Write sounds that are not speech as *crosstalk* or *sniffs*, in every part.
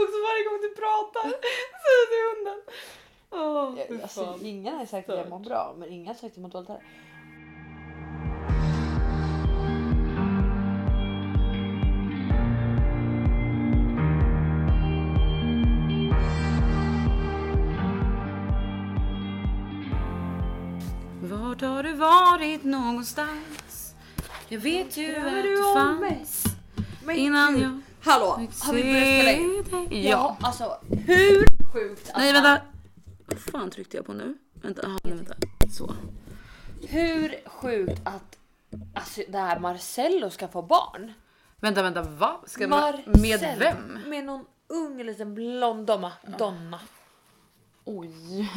Och så varje gång du pratar säger du hunden. Jag- Alltså, ingen har sagt att jag mår bra, men ingen har sagt att jag mår dåligt heller. Vart har du varit någonstans? Jag vet ju att du fanns innan jag Hallå, har vi börjat dig. Ja, Ja. alltså hur sjukt att Nej vänta. Vad fan tryckte jag på nu? Vänta, aha, nej, vänta. Så. Hur sjukt att alltså, det här Marcello ska få barn. Vänta, vänta, va? Ska man, Marcello, med vem? Med någon ung liten blond donna. Donna. Oj.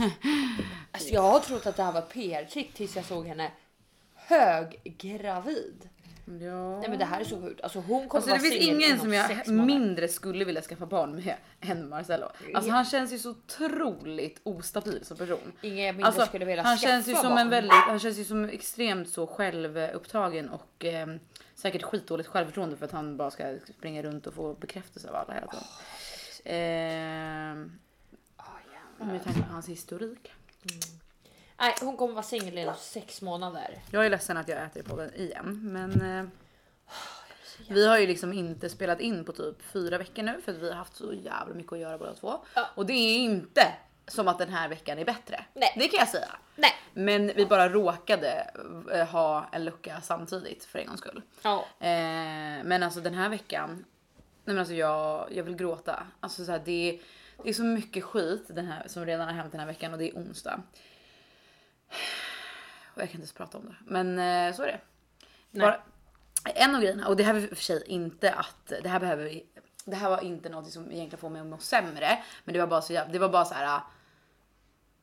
Alltså, jag har trott att det här var PR-trick tills jag såg henne höggravid. Ja. Nej men det här är så sjukt. Alltså hon kommer Alltså det finns ingen som jag mindre skulle vilja skaffa barn med än Marcello. Alltså han känns ju så otroligt ostabil som person. Ingen jag mindre Alltså, skulle vilja han skaffa känns ju som barn. en väldigt, han känns ju som extremt så självupptagen och eh, säkert skitdåligt självförtroende för att han bara ska springa runt och få bekräftelse av alla hela tiden. Eh, med tanke på hans historik. Nej hon kommer vara singel inom sex månader. Jag är ledsen att jag äter i podden igen, men eh, vi har ju liksom inte spelat in på typ fyra veckor nu för att vi har haft så jävla mycket att göra båda två. Ja. Och det är inte som att den här veckan är bättre. Nej. Det kan jag säga. Nej. Men vi bara råkade eh, ha en lucka samtidigt för en gångs skull. Ja. Eh, men alltså den här veckan, nej men alltså jag, jag vill gråta. Alltså så här, det, det är så mycket skit den här, som redan har hänt den här veckan och det är onsdag. Och jag kan inte ens prata om det. Men eh, så är det. Bara, en av grejerna, och det här och för sig inte att det här behöver vi. Det här var inte något som egentligen får mig att må sämre, men det var bara så det var bara så här.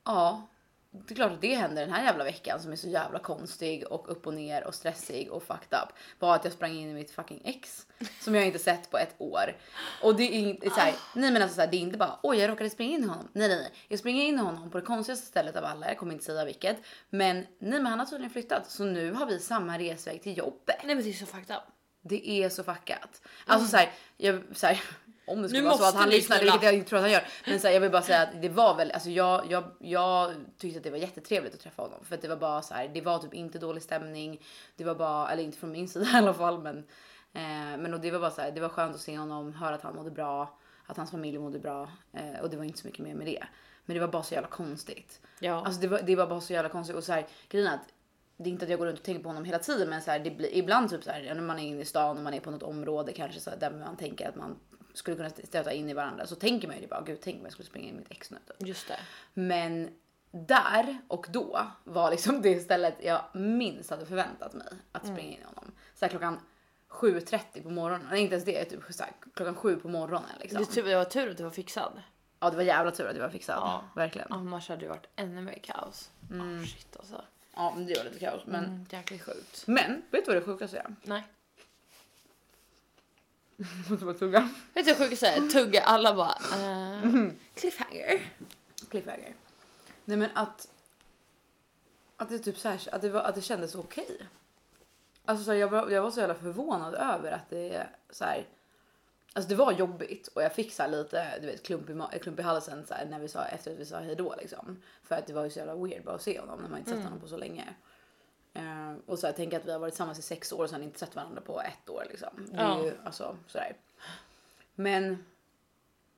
Ja, det är klart att det händer den här jävla veckan som är så jävla konstig och upp och ner och stressig och fucked up. Var att jag sprang in i mitt fucking ex som jag inte sett på ett år. Och det är inte så här, nej men alltså så här, det är inte bara oj jag råkade springa in i honom. Nej nej nej, jag springer in i honom på det konstigaste stället av alla. Jag kommer inte säga vilket, men nej men han har tydligen flyttat så nu har vi samma resväg till jobbet. Nej men det är så fucked up. Det är så fuckat. Alltså så här, jag, så här, om det skulle Nu vara så att han lyssnar, vilket jag inte tror att han gör. Men så här, jag vill bara säga att det var väl, alltså jag, jag, jag tyckte att det var jättetrevligt att träffa honom. För att det var bara så här, det var typ inte dålig stämning. Det var bara, eller inte från min sida *laughs* i alla fall. Men, eh, men och det var bara så här, det var skönt att se honom, höra att han mådde bra. Att hans familj mådde bra. Eh, och det var inte så mycket mer med det. Men det var bara så jävla konstigt. Ja. Alltså det var, det var bara så jävla konstigt och så här, grejen är att det är inte att jag går runt och tänker på honom hela tiden men så här, det blir ibland typ så här när man är inne i stan och man är på något område kanske så här, där man tänker att man skulle kunna stöta in i varandra så tänker man ju bara gud tänk om jag skulle springa in i mitt ex nu. typ. Just det. Men där och då var liksom det stället jag minst hade förväntat mig att springa in i honom. Så här klockan 7.30 på morgonen, nej inte ens det, typ så här, klockan 7 på morgonen liksom. Det, tur, det var tur att du var fixad. Ja det var jävla tur att jag var fixad, Ja. verkligen. Annars hade det varit ännu mer kaos. Oh, shit alltså. Ja men det var lite kaos men, Mm, jäkligt sjukt. men vet du vad det sjukaste är? Nej. Måste bara tugga. Vet du hur sjukt? Tugga alla bara. Uh, cliffhanger. Cliffhanger. Nej men att. Att det typ så här, att det, var, att det kändes okej. Alltså så här, jag, var, jag var så jävla förvånad över att det så här. Alltså det var jobbigt och jag fick så här lite du vet, klump, i, ma- klump i halsen så här, när vi sa efter att vi sa hej då liksom. För att det var ju så jävla weird bara att se honom när man inte sett honom på så länge. Eh, och så här, tänk att vi har varit tillsammans i sex år och sen inte sett varandra på ett år liksom. Det är ju alltså sådär. Men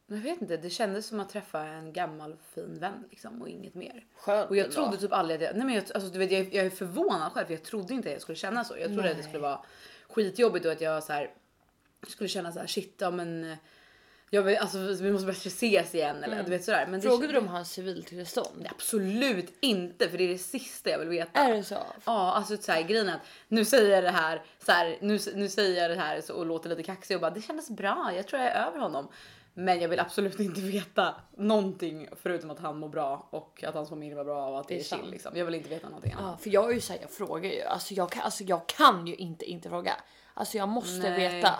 jag vet inte, det kändes som att träffa en gammal fin vän liksom och inget mer. Skönt Och jag trodde typ aldrig att jag, nej men jag, alltså, du vet, jag, jag är förvånad själv för jag trodde inte att jag skulle känna så. Jag trodde att det skulle vara skitjobbigt och att jag så här, skulle känna så här shit ja men jag vill, alltså, vi måste bättre ses igen eller du vet sådär. Men det- Frågade du om hans civiltillstånd? Absolut inte för det är det sista jag vill veta. Är det så? Ja, alltså så här, grejen är att nu säger jag det här, så här nu, nu säger jag det här så, och låter lite kaxig och bara det kändes bra, jag tror jag är över honom. Men jag vill absolut inte *laughs* veta någonting förutom att han mår bra och att hans familj var bra och att det, Det är chill liksom. Jag vill inte veta någonting annat. Ja, för jag är ju såhär, jag frågar ju. Alltså jag kan, alltså jag kan ju inte inte fråga. Alltså jag måste Nej. veta.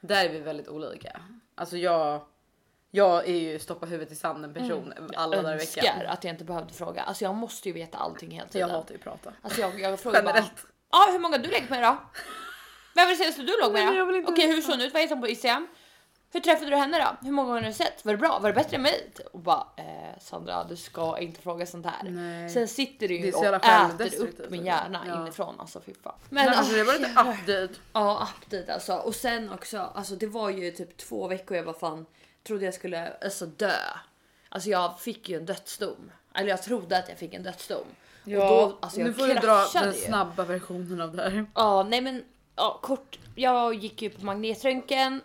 Där är vi väldigt olika. Alltså jag, jag är ju stoppa huvudet i sanden person alla dagar i Önskar veckan. att jag inte behövde fråga. Alltså jag måste ju veta allting hela Jag tiden. hatar ju att prata. Alltså jag, jag frågar bara. Generellt. Ja, hur många du legat med då? Vem var det senaste du låg med jag Okej, hur veta. såg hon ut? Vad heter hon på Instagram? Hur träffade du henne då? Hur många gånger har du sett? Var det bra? Var det bättre än mig? Och bara eh, Sandra du ska inte fråga sånt här. Nej. Sen sitter du ju och äter upp min alltså. hjärna Ja. inifrån alltså fy fan. Men alltså det var lite *laughs* update. Ja, update alltså. Och sen också, alltså det var ju typ två veckor jag var fan trodde jag skulle alltså dö. Alltså jag fick ju en dödsdom. Eller jag trodde att jag fick en dödsdom. och då, alltså nu får du dra den snabba versionen av det här. Ja, nej men ja, kort. Jag gick ju på magnetröntgen.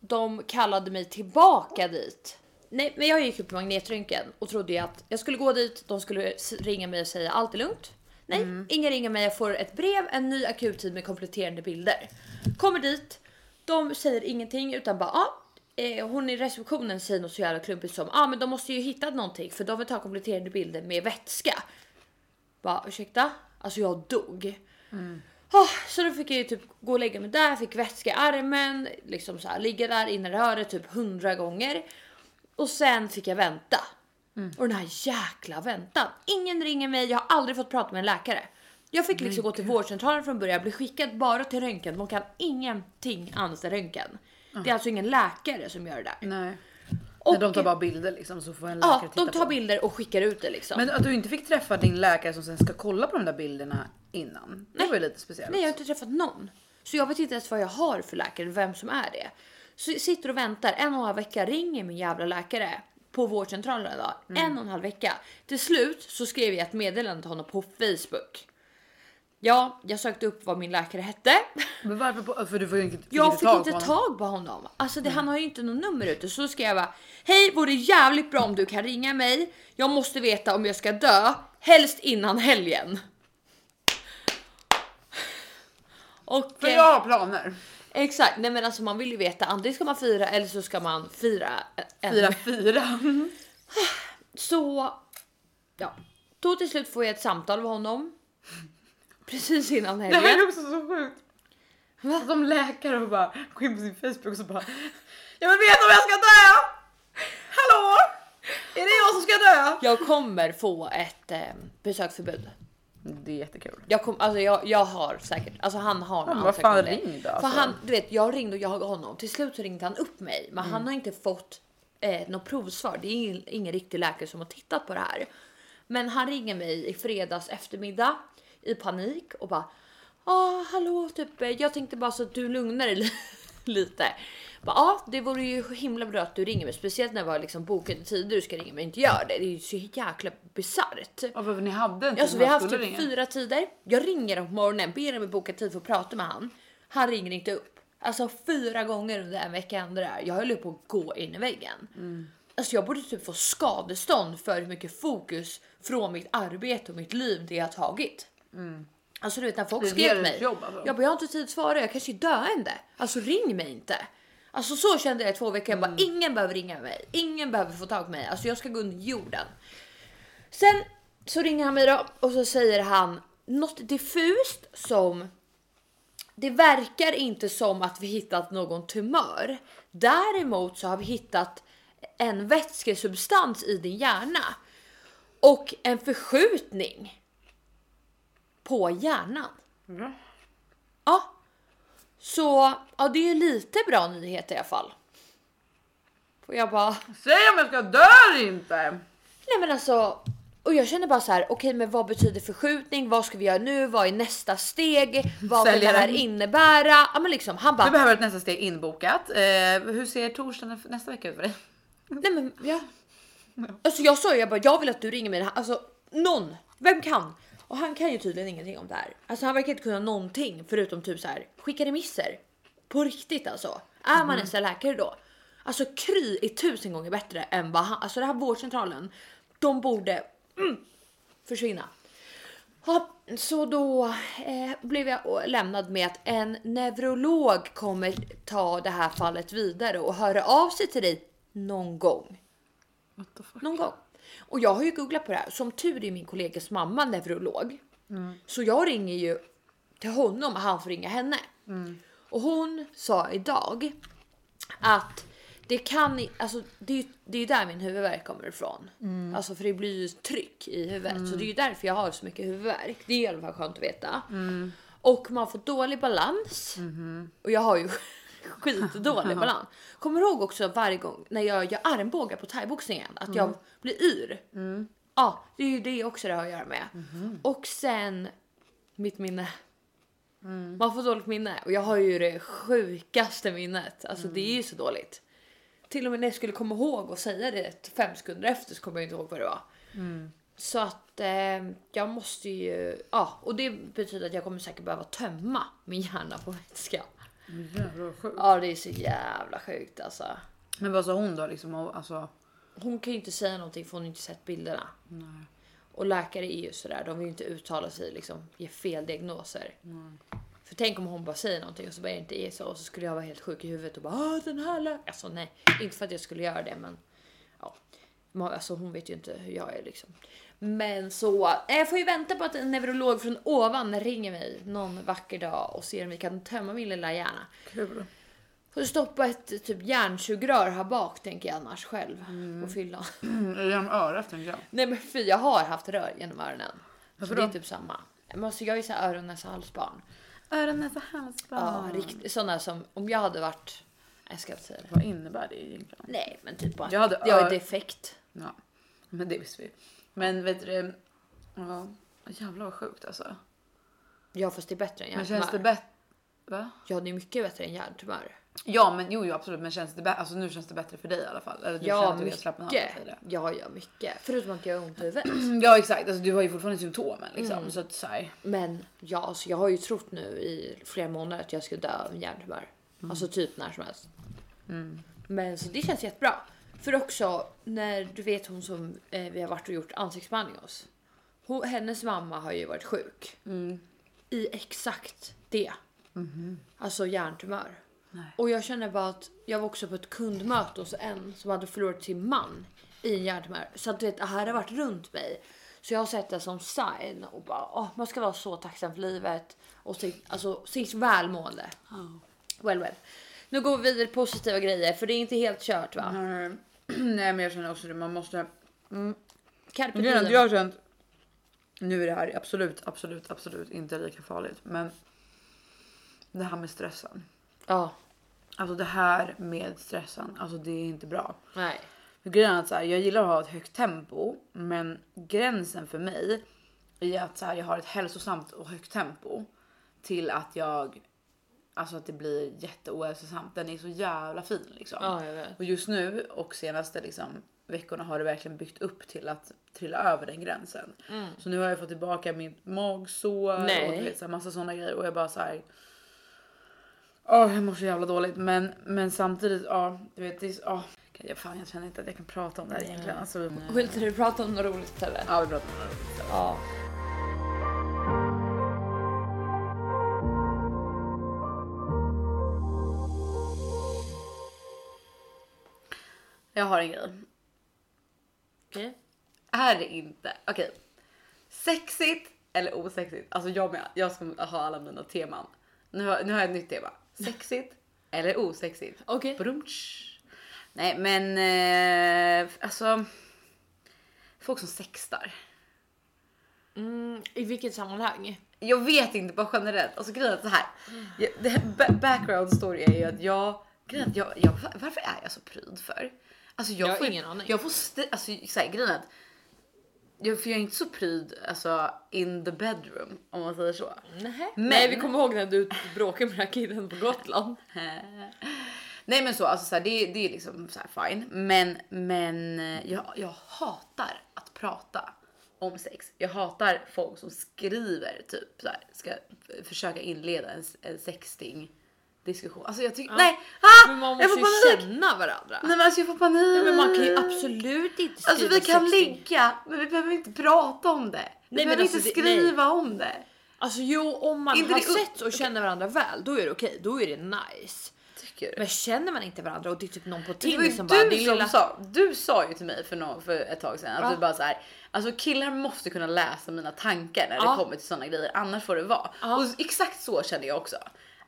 De kallade mig tillbaka dit. Nej, men jag gick ju på magnetröntgen och trodde ju att jag skulle gå dit. De skulle ringa mig och säga allt är lugnt. Nej, ingen ringer mig. Jag får ett brev, en ny akuttid med kompletterande bilder. Kommer dit. De säger ingenting utan bara ja. Eh, hon i receptionen säger något så jävla klumpigt som ja, ah, men de måste ju hittat någonting för de vill ta kompletterande bilder med vätska. Bara ursäkta? Alltså jag dog. Ah, så då fick jag ju typ gå och lägga mig där, fick vätska i armen, liksom så här, ligga där inne i röret typ hundra gånger. Och sen fick jag vänta. Och den här jäkla väntan. Ingen ringer mig, jag har aldrig fått prata med en läkare. Jag fick liksom gå till vårdcentralen från början, bli skickad bara till röntgen. De kan ingenting annat än röntgen. Det är alltså ingen läkare som gör det där. Nej. Och, Nej, de tar bara bilder liksom så får en läkare ja, titta de tar på. bilder och skickar ut det liksom. Men att du inte fick träffa din läkare som sen ska kolla på de där bilderna innan. Det var ju lite speciellt. Nej, jag har inte träffat någon. Så jag vet inte ens vad jag har för läkare, vem som är det. Så jag sitter och väntar en och en halv vecka, ringer min jävla läkare på vårdcentralen idag. En och en halv vecka. Till slut så skrev jag ett meddelande till honom på Facebook. Ja, jag sökte upp vad min läkare hette. Men varför? På, för du får ju inte, fick Jag inte fick tag inte på tag på honom. Alltså det, han har ju inte något nummer ute. Så skrev jag bara, hej vore jävligt bra om du kan ringa mig. Jag måste veta om jag ska dö, helst innan helgen. Och, För eh, jag har planer. Exakt, nej men alltså man vill ju veta antingen ska man fira eller så ska man fira. En. Fyra fyra. *sighs* Så ja, då till slut får jag ett samtal med honom. Precis innan Det här är helgen. också så sjukt. Som läkare och bara gå in på sin Facebook och så bara. Jag vill veta om jag ska dö! Hallå? Är det jag som ska dö? Jag kommer få ett eh, besöksförbud. Det är jättekul. Jag, kom, alltså jag, jag har säkert, alltså han har någon vad fan, ring då, För alltså. han, du vet, jag ringde och jagade honom. Till slut så ringde han upp mig, men Mm. han har inte fått eh, något provsvar. Det är ingen, ingen riktig läkare som har tittat på det här. Men han ringer mig i fredags eftermiddag i panik och bara Ja, hallå, typ. Jag tänkte bara så att du lugnar dig li- *laughs* lite. Ja, det vore ju himla bra att du ringer mig, speciellt när det var liksom bokade tider du ska ringa mig. Inte gör det. Det är ju så jäkla bisarrt. Ja, för ni hade en tid Alltså vi har haft typ ringa. fyra tider. Jag ringer dem på morgonen, ber dem boka tid för att prata med han. Han ringer inte upp. Alltså fyra gånger under en vecka hände det här. Jag höll på att gå in i väggen. Mm. Alltså jag borde typ få skadestånd för hur mycket fokus från mitt arbete och mitt liv det har tagit. Alltså du vet när folk Mm. Skrev till mig. jobb, alltså. Jag bara jag har inte tid att svara, jag kanske är döende. Alltså ring mig inte. Alltså så kände jag i två veckor. Jag Mm. bara ingen behöver ringa mig. Ingen behöver få tag på mig. Alltså jag ska gå under jorden. Sen så ringer han mig då och så säger han något diffust som det verkar inte som att vi hittat någon tumör. Däremot så har vi hittat en vätskesubstans i din hjärna och en förskjutning på hjärnan. Ja. Ja, så ja, det är lite bra nyhet i alla fall. Och jag bara Säg om jag ska dö eller inte. Nej men alltså, och jag känner bara så här, okej men vad betyder förskjutning? Vad ska vi göra nu? Vad är nästa steg? Vad kan det här innebära? Ja men liksom, han Du bara, behöver ett nästa steg inbokat. Eh, hur ser torsdagen nästa vecka ut för dig? nej men *laughs* ja. Alltså jag sa ju, jag bara, jag vill att du ringer mig. Alltså någon, vem kan? Och han kan ju tydligen ingenting om det här. Alltså han verkar inte kunna någonting förutom typ så här skicka remisser. På riktigt alltså. Är man ens en läkare då? Alltså Kry är tusen gånger bättre än vad han, alltså det här vårdcentralen. De borde mm, försvinna. Ja, så då eh, blev jag lämnad med att en neurolog kommer ta det här fallet vidare och höra av sig till dig någon gång. Någon gång. Och jag har ju googlat på det här. Som tur är min kollegas mamma neurolog. Så jag ringer ju till honom och han får ringa henne. Och hon sa idag att det kan, alltså det är ju det är ju där min huvudvärk kommer ifrån. Alltså för det blir ju tryck i huvudet. Så det är ju därför jag har så mycket huvudvärk. Det är i alla fall skönt att veta. Och man får dålig balans. Och jag har ju *laughs* skitdålig *laughs* balans. Kommer du ihåg också varje gång när jag gör armbågar på thaiboxningen att jag blir yr? Ja, det är ju det också det har att göra med. Och sen mitt minne. Man får dåligt minne och jag har ju det sjukaste minnet. Alltså det är ju så dåligt. Till och med när jag skulle komma ihåg och säga det fem sekunder efter så kommer jag inte ihåg vad det var. Så att eh, jag måste ju, ja och det betyder att jag kommer säkert behöva tömma min hjärna på vätska. Jävlar sjukt. Ja det är så jävla sjukt alltså. Men vad sa hon då liksom? Alltså, Hon kan ju inte säga någonting för hon har inte sett bilderna. nej. Och läkare är ju sådär, de vill ju inte uttala sig liksom, ge fel diagnoser. För tänk om hon bara säger någonting och så bara inte är så och så skulle jag vara helt sjuk i huvudet och bara ah, den här lä-" Alltså nej, inte för att jag skulle göra det men ja. Alltså hon vet ju inte hur jag är liksom. Men så, eh, jag får ju vänta på att en neurolog från ovan ringer mig någon vacker dag och ser om vi kan tömma min lilla hjärna. Kul. Får stoppa ett typ hjärnsugrör här bak tänker jag annars själv på fyllan. Mm, *clears throat* genom örat tänker jag. Nej men fy jag har haft rör genom öronen. Varför så det är då? typ samma. Men alltså, jag är så öron, näsa, halsbarn. Öron, näsa, Ja, halsband. riktigt sådana som om jag hade varit. Jag ska inte säga det. Vad innebär det egentligen? Nej, men typ bara. Jag hade jag är defekt. Ja, men det visste vi. Men vet du, ja, jävlar vad sjukt alltså. Ja, fast det är bättre än Men hjärntumör. känns det bättre? Va? Ja, det är mycket bättre än hjärntumör. Ja, men jo, jo, absolut. Men känns det bättre? Alltså nu känns det bättre för dig i alla fall. Eller du känner Ja, att du mycket. i det. Ja, ja, mycket. Förutom att jag har ont i huvudet. *clears throat* Ja, exakt. Alltså du har ju fortfarande symptomen liksom. Mm. Så att så här, Men ja, alltså, jag har ju trott nu i flera månader att jag skulle dö av en hjärntumör. Alltså typ när som helst. Men så det känns jättebra. För också när du vet hon som eh, vi har varit och gjort ansiktsbehandling hos. Hon, hennes mamma har ju varit sjuk. I exakt det. Alltså hjärntumör. Nej. Och jag känner bara att jag var också på ett kundmöte hos en som hade förlorat sin man i en hjärntumör. Så att du vet, det här har varit runt mig. Så jag har sett det som sign och bara, åh, man ska vara så tacksam för livet och sin, alltså, sitt välmående. Well, well. Nu går vi vidare till positiva grejer för det är inte helt kört va? Nej, Nej, *clears throat* men jag känner också det. Man måste. Carpe Grejen är att diem. jag har känt. Nu är det här absolut, absolut, absolut inte lika farligt, men. Det här med stressen. Ja, Alltså det här med stressen, alltså det är inte bra. nej. För grejen är att så här, jag gillar att ha ett högt tempo, men gränsen för mig är att så här, jag har ett hälsosamt och högt tempo till att jag alltså att det blir jätteohälsosamt. Den är så jävla fin liksom. Ja, jag vet. Och just nu och senaste liksom, veckorna har det verkligen byggt upp till att trilla över den gränsen. Så nu har jag fått tillbaka mitt magsår och Nej. du vet, så här, massa sådana grejer och jag bara så här. Åh, jag mår så jävla dåligt, men, men samtidigt, ja, du vet, det är, ja, jag, fan, jag känner inte att jag kan prata om det här egentligen. Alltså, vi, inte du prata om något roligt eller? ja, vi pratar om det. här. Ja. Jag har en grej. Okej. Är det inte, okej, sexigt eller osexigt? Alltså jag med, jag ska ha alla mina teman. Nu har, nu har jag ett nytt tema. Sexigt eller osexigt? Okej. Brunch. Nej men eh, alltså. Folk som sextar. Mm, I vilket sammanhang? Jag vet inte bara generellt. Alltså grejen är så här. Jag, det här ba- background story är ju att jag, grejen är att jag, jag varför är jag så pryd för? Alltså jag, Jag har får, ingen aning. Jag får st- alltså så här, grejen är att jag, för jag är inte så pryd alltså in the bedroom om man säger så. Nej. Men- Nej, vi kommer ihåg när du bråkade med den här killen på Gotland. *laughs* Nej men så, alltså så här, det, det är liksom så här fine. Men, men eh, jag, jag hatar att prata om sex. Jag hatar folk som skriver typ så här, ska försöka inleda en, en sexting diskussion. Alltså jag tycker, nej! Ah, Men man jag måste får ju panik! känna varandra. Nej men alltså jag får panik! Nej, men man kan ju absolut inte skriva Alltså vi kan sexting. ligga, men vi behöver inte prata om det. Vi Nej, men behöver alltså, inte det- nej. skriva om det. Alltså jo, om man Inte har det sett och känner varandra väl, då är det okej. Då är det nice. Tycker du? Men känner man inte varandra och det är typ någon på Det Tinder som du bara som lilla... sa, du sa ju till mig för, nå för ett tag sedan att Ja. du bara så här, alltså killar måste kunna läsa mina tankar när Ja. det kommer till sådana grejer, annars får det vara. Ja. Och exakt så känner jag också.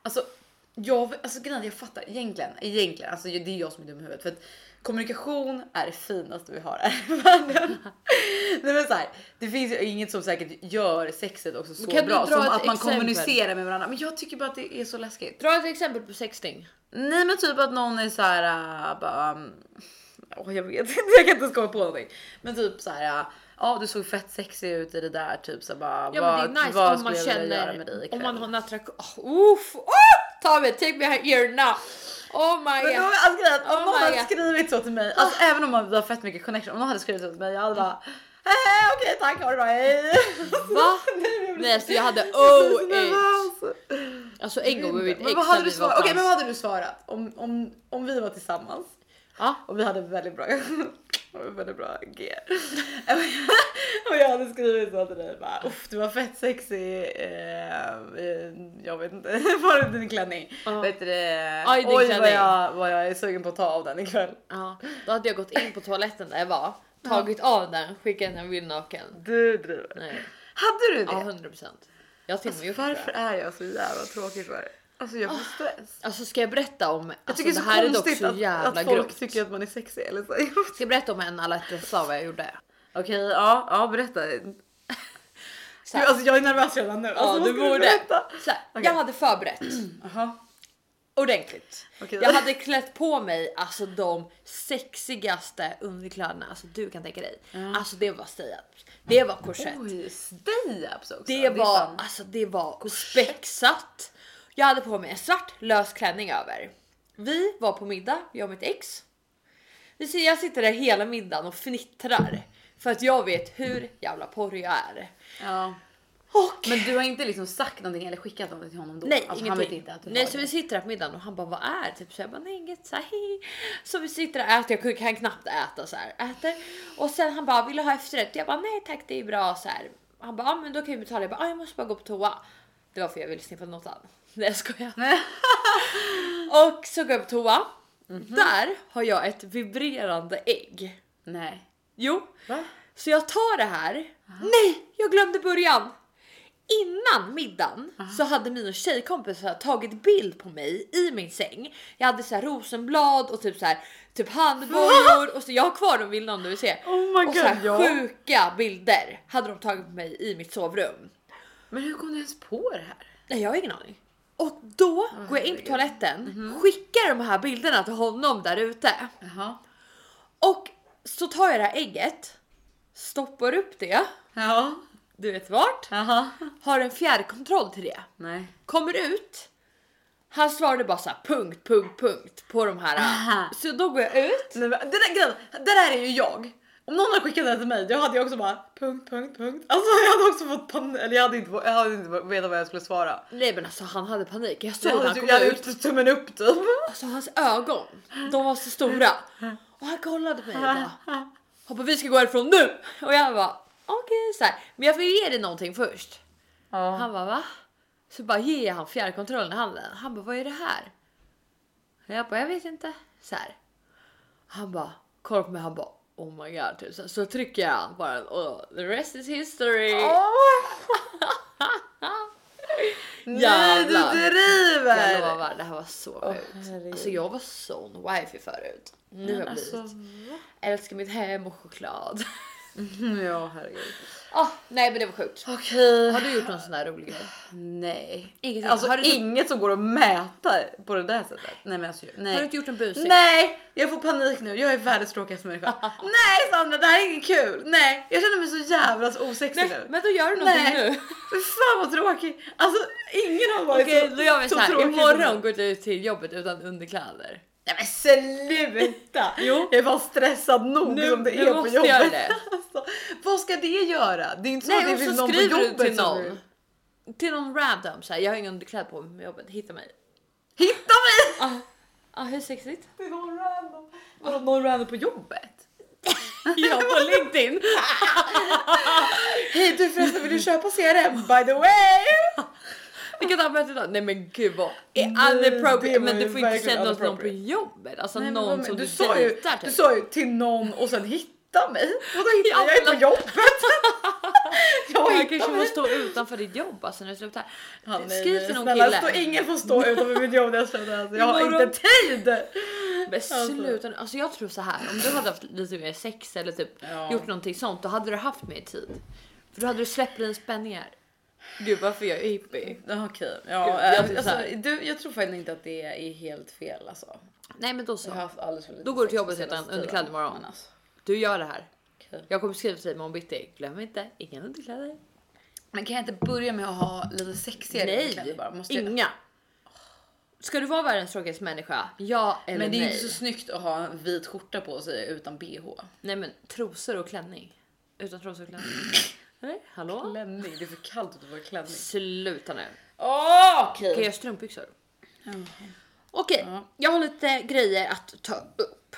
Alltså Jag, alltså grejen jag fattar egentligen, egentligen, alltså det är jag som är dum i huvudet för att kommunikation är det finaste vi har här i världen. *laughs* Nej men så här, det finns ju inget som säkert gör sexet också så kan bra som att man exempel? kommunicerar med varandra. Men jag tycker bara att det är så läskigt. Dra ett exempel på sexting. Nej men typ att någon är så här äh, bara. mm, åh, jag vet inte, *laughs* jag kan inte ens komma på någonting. Men typ så här. äh, Ja, du såg fett sexig ut i det där typ så bara. Ja vad, men det är nice vad om man känner, om man har en attraktion. Oh, uff, oh, ta mig, take me here now. Oh my Men god. alltså, grejen om Oh någon hade skrivit så till mig, alltså även om man har fett mycket connection, om någon hade skrivit så till mig, jag hade bara "Eh, okej tack, ha det bra, hej. Va? *laughs* Nej alltså jag hade oh. Alltså en gång med mitt Men ex vad när hade du vi svarat? Okej, men hans- vad hade du svarat om, om, om vi var tillsammans Ja. och vi hade väldigt bra, väldigt bra G. *laughs* och jag hade skrivit så till dig bara, uff du var fett sexig. Eh, eh, jag vet inte, *laughs* var det din klänning? Ja. Vet du i din Oj vad klänning. jag, vad jag är sugen på att ta av den ikväll. Ja, då hade jag gått in på toaletten där jag var, tagit av den, skickat in en bild naken. Du driver. Nej, Hade du det? ja 100 procent. Jag har till och med gjort det. Varför är jag så jävla tråkig för det? Alltså jag får stress. Alltså ska jag berätta om, Jag alltså, tycker det det är här är dock så jävla att folk grovt. tycker att man är sexig eller så. Ska jag berätta om en alla hjärtans vad jag gjorde? Okej, ja, ja berätta. Så här, alltså jag är nervös redan nu. Alltså, ja, vad du borde. Så här, Okej. Jag hade förberett *clears throat* Jaha. ordentligt. Okej. Jag hade klätt på mig alltså de sexigaste underkläderna alltså du kan tänka dig. Alltså det var stay-up, det var korsett. Oj, stay-ups också. Det är var, alltså det var spexat. Jag hade på mig en svart lös klänning över. Vi var på middag, jag och mitt ex. Jag sitter där hela middagen och fnittrar för att jag vet hur jävla porrig jag är. Ja. Och Men du har inte liksom sagt någonting eller skickat någonting till honom då? nej, alltså, ingenting. han inte att du nej, så det. vi sitter där på middagen och han bara vad är? Typ så jag bara nej inget så här, hej. Så vi sitter och äter, jag kan knappt äta så här, äter och sen han bara vill du ha efterrätt? Jag bara nej tack det är bra så här. Han bara ja, men då kan vi betala. Jag bara ah, jag måste bara gå på toa. Det var för jag ville sniffa notan. *laughs* Nej jag skojar. *laughs* Och så går jag på toa. Mhm. Där har jag ett vibrerande ägg. Nej. Jo, Va? så jag tar det här. Nej, jag glömde början. Innan middagen så hade mina tjejkompisar tagit bild på mig i min säng. Jag hade så här rosenblad och typ så här typ handbojor och så jag har kvar de bilderna om du vill se. Oh my och så här God, ja. sjuka bilder hade de tagit på mig i mitt sovrum. Men hur kom du ens på det här? Nej, jag har ingen aning. Och då går jag in på toaletten, skickar de här bilderna till honom där ute Jaha. och så tar jag det här ägget, stoppar upp det, Ja. du vet vart, Jaha. har en fjärrkontroll till det. Nej. Kommer ut. Han svarade bara så här punkt, punkt, punkt på de här. Så då går jag ut. Nej, men det, där, det där är ju jag. Om någon hade skickat det till mig, då hade jag också bara punkt, punkt, punkt. Alltså jag hade också fått panik, eller jag hade inte, jag hade inte vetat vad jag skulle svara. Nej men alltså han hade panik. Jag såg Jag hade, kom jag hade ut. ut tummen upp typ. Alltså hans ögon, de var så stora. Och han kollade på mig och bara. Han bara vi ska gå härifrån nu. Och jag bara okej här. Men jag vill ge dig någonting först. Ja. Han bara va? Så bara ger jag han fjärrkontrollen i handen. Han bara vad är det här? Och jag bara jag vet inte. Så här. Han bara kollar på mig han bara oh my god. Typ. Så, så trycker jag bara oh, the rest is history. *laughs* Nej Jävlar. du Jag driver! lovar det här var så sjukt. alltså jag var sån wifi förut. Nu har jag blivit. Alltså, Älskar mitt hem och choklad. *laughs* ja herregud. Ah, nej men det var sjukt. Okej. Har du gjort någon sån där rolig grej? Nej. Ingenting. Alltså Har du- inget som går att mäta på det där sättet. Nej men alltså, nej. Har du inte gjort en busig? Nej, jag får panik nu. Jag är världens tråkigaste människa. *laughs* Nej Sandra, det här är inget kul. Nej, jag känner mig så jävla osexig nu. men då gör du någonting Nej. nu. Fan vad tråkig. Alltså ingen har varit Okej, så, då gör vi så så här. Imorgon går du till jobbet utan underkläder. Nej men sluta! Jo. Jag är bara stressad nog Nu- som det nu är på måste jobbet. jag göra det. *laughs* Alltså, vad ska det göra? Det är inte så Nej att det finns någon på du jobbet till någon. Till någon random så här. Jag har inga underkläder på mig på jobbet. Hitta mig. Hitta mig! Ah, ah, hur sexigt? Det är någon random. Vadå någon random på jobbet? *laughs* Ja på LinkedIn. *laughs* Hej du förresten vill du köpa CRM by the way? *laughs* Vilket har möte idag? Nej men gud vad unappropriate. Men du får inte oss någon på jobbet. Alltså Nej, men någon vad som men- du, dejtar Du typ. sa ju till någon och sen hitta mig. Vadå hitta mig? Jag är på jobbet. *laughs* Jag Jag kanske får stå utanför ditt jobb alltså när du slutar. Ja, Skriv till någon snälla, kille. Stå, ingen får stå utanför mitt jobb när jag slutar. Alltså, jag har inte tid! Men sluta nu. Alltså jag tror så här. Om du hade haft lite mer sex eller typ Ja. gjort någonting sånt, då hade du haft mer tid. För då hade du släppt dina spänningar. Gud varför jag är hippie. Okej, Jag- ja, jag jag, så alltså, du, jag tror faktiskt inte att det är helt fel alltså. Nej men då Jag har så. haft alldeles för lite Då går du till jobbet utan underkläder imorgon. men Alltså, Du gör det här. okej. Jag kommer skriva till dig imorgon bitti. Glöm inte, inga underkläder. Men kan jag inte börja med att ha lite sexigare Nej, bara? Måste jag... inga. Ska du vara världens tråkigaste människa? Ja eller Men det är nej? inte så snyggt att ha en vit skjorta på sig utan bh. Nej men trosor och klänning. Utan trosor och klänning. *sniffs* Nej, hallå? Klänning, det är för kallt att vara klänning. Sluta nu. Åh, Kan jag okej. strumpbyxor? Okej, Ja. jag har lite grejer att ta upp.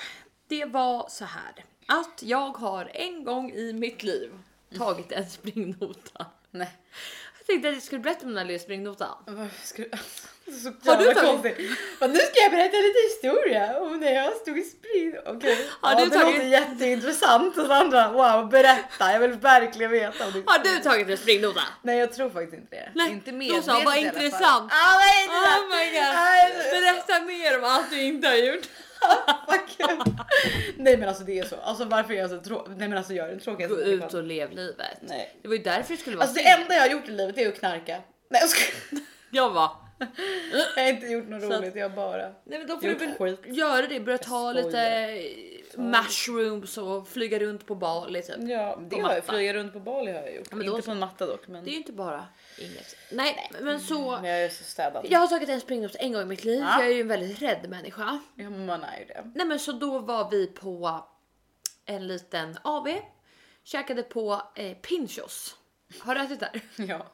Det var så här att jag har en gång i mitt liv tagit en springnota. Nej. Jag tänkte att jag skulle berätta om den här springnotan. Varför ska du... Alltså, så Har du tagit- konstigt. Nu ska jag berätta lite historia om när jag stod i spring. Okej. *laughs* Har ja, du det tagit- låter jätteintressant och Sandra. Wow, berätta. Jag vill verkligen veta om det. Har du tagit en springnota? Nej, jag tror faktiskt inte det. Nej, inte då medvetet så, vad intressant. Ah, vad intressant. Oh my god! Berätta mer om allt du inte har gjort. *laughs* Nej men alltså det är så. Alltså varför är jag så tråkig? Nej men alltså jag är den tråkigaste Gå ut och lev livet. Nej. Det var ju därför det skulle vara Alltså det enda jag har gjort i livet är att knarka. Nej jag skojar. *laughs* Jag var. Jag har inte gjort något Så att- roligt, jag har bara... Nej men då får du Gjort väl skit. göra det, börja ta Jag lite mushrooms och flyga runt på Bali typ. Ja, det har jag. Flyga runt på Bali har jag gjort. Men då inte så. på en matta dock. Men, Det är ju inte bara inget. Nej, men så. men jag är så städad. Jag har tagit en springnota en gång i mitt liv. Ja. Jag är ju en väldigt rädd människa. Ja, man är ju det. Nej men så då var vi på en liten AV. Käkade på eh, Pinchos. Har du ätit där? *laughs* Ja.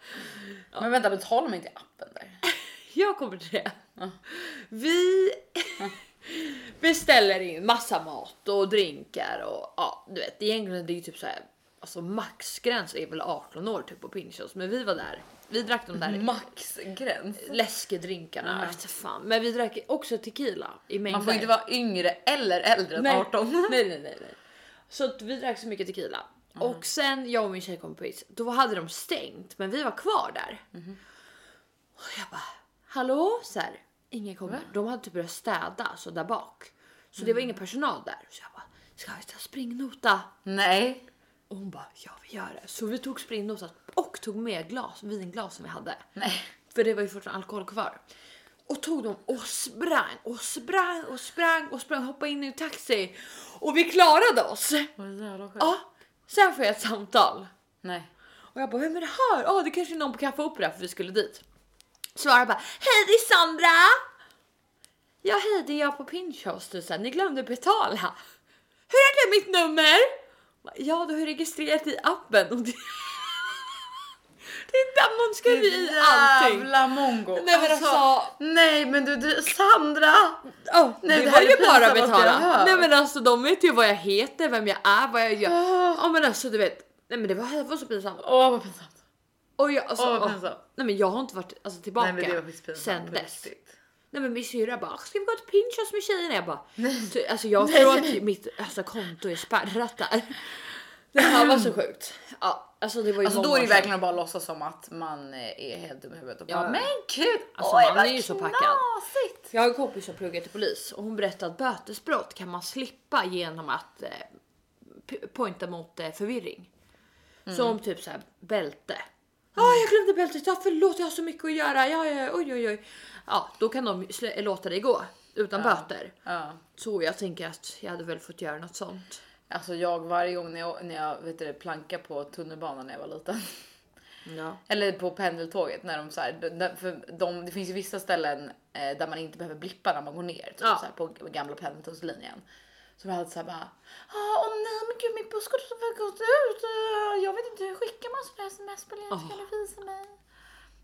Men vänta, betala mig inte appen där. *laughs* Jag kommer till det. Vi *laughs* beställer in massa mat och drinkar och ja, du vet egentligen det är ju typ så här. Alltså maxgräns är väl 18 år typ på Pinchos, men vi var där. Vi drack de där Maxgräns. läskedrinkarna. Vet inte fan. Men vi drack också tequila i mängder. Man får inte vara yngre eller äldre än nej. 18. *laughs* Nej, nej, nej, nej. Så att vi drack så mycket tequila och sen jag och min tjejkompis, då hade de stängt, men vi var kvar där. Och jag bara hallå så här. Ingen kommer. De hade typ börjat städa så där bak, så det var ingen personal där. Så jag bara ska vi ta springnota? Nej. Och hon bara ja, vi gör det. Så vi tog springnotan och tog med glas vinglas som vi hade. Nej. För det var ju fortfarande alkohol kvar. Och tog dem och sprang och sprang och sprang och sprang hoppade in i en taxi. Och vi klarade oss. Ja, sen får jag ett samtal. Nej. Och jag bara, vem är det här? Ja, det kanske är någon på Café Opera för vi skulle dit. Svarar bara, hej det är Sandra! Ja hej det är jag på Pinchos, du ni glömde betala. Hur är det mitt nummer? Ja, du har registrerat i appen. Och det... det är där man skriver i allting. Jävla mongo. Nej men alltså, Nej men du, du Sandra! oh, Nej, det, det var ju bara att betala. Nej men alltså de vet ju vad jag heter, vem jag är, vad jag gör. Ja men alltså du vet, nej men det var, det var så pinsamt. Åh vad pinsamt. Och jag, alltså, Åh, vad pinsamt. nej men jag har inte varit alltså, tillbaka Nej men det var pinsamt. sen dess. riktigt. Nej men min syrra bara, ska vi gå till Pinchos med tjejerna? Jag bara, så, alltså jag tror att mitt alltså, konto är spärrat där. Det här var så sjukt. Ja, alltså det var ju Alltså då är det sedan. verkligen att bara låtsas som att man eh, är helt dum i huvudet och Ja. men gud, Alltså, oj man vad är ju så packad. Jag har en kompis som pluggar till polis och hon berättade att bötesbrott kan man slippa genom att eh, pointa mot eh, förvirring. Som typ så här bälte. Ja, jag glömde bältet. Ja, förlåt, jag har så mycket att göra. Ja, ja, oj, oj, oj. Ja, då kan de låta dig gå utan böter. Ja. Så jag tänker att jag hade väl fått göra något sånt. Alltså jag varje gång när jag, när jag vet du, planka på tunnelbanan när jag var liten. Ja. Eller på pendeltåget när de så här, för de, det finns ju vissa ställen eh, där man inte behöver blippa när man går ner typ, Ja. så här, på gamla pendeltågslinjen. Så var alltid så här bara, åh nej men gud min busskort har gått ut. eh, Jag vet inte hur skickar man sådana sms på länk? Kan du visa mig?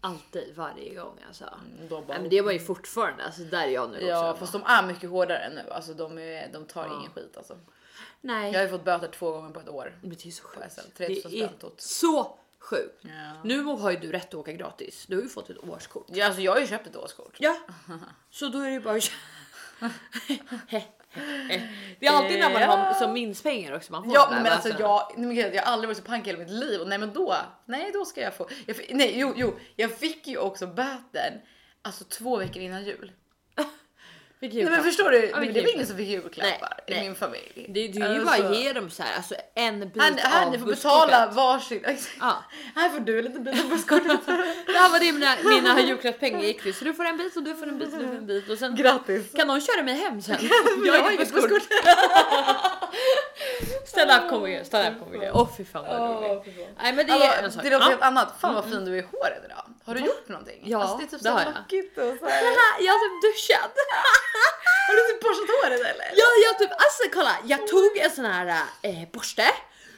Alltid, varje gång alltså. Då bara, Nej, men det var ju fortfarande, alltså där är jag nu Ja också. fast de är mycket hårdare nu. Alltså de, är, de tar Ja. ingen skit alltså. Nej, Jag har ju fått böter två gånger på ett år. men det är så sjukt. 3000 Det är så sjukt. Ja. Nu har ju du rätt att åka gratis. Du har ju fått ett årskort. Ja, alltså jag har ju köpt ett årskort. Ja, *laughs* så då är det ju bara att *laughs* *laughs* Det är alltid när man har som minst pengar också man får Ja men alltså jag, men gud, jag har aldrig varit så pank i hela mitt liv och nej men då, nej då ska jag få. Jag, nej jo jo, jag fick ju också böten alltså två veckor innan jul. Fick Nej men julklapp. förstår du? Ja, men det var ingen julklapp? som fick julklappar Nej, i nej. min familj. Det, det är ju Alltså, bara ge dem så här, alltså en bit Här, här av ni får betala varsin. *laughs* Ja. Här får du en liten bit av busskortet. *laughs* Det här var det mina, mina julklappspengar gick till. Så du får en bit och du får en bit och du får en bit. Och sen Grattis. kan någon köra mig hem sen. *laughs* Jag har inget busskort. Stand up komiker, stand up komiker. Åh fy fan vad roligt. Nej men det är en Alltså, sak. det låter Ja. helt annat. Fan vad fin du är i håret idag. Har du gjort någonting? Ja, alltså, det är typ det har så jag. lockigt och så *laughs* här. Jag har typ duschat. Har du typ borstat håret eller? Ja, jag typ, alltså kolla, jag tog en sån här eh, borste.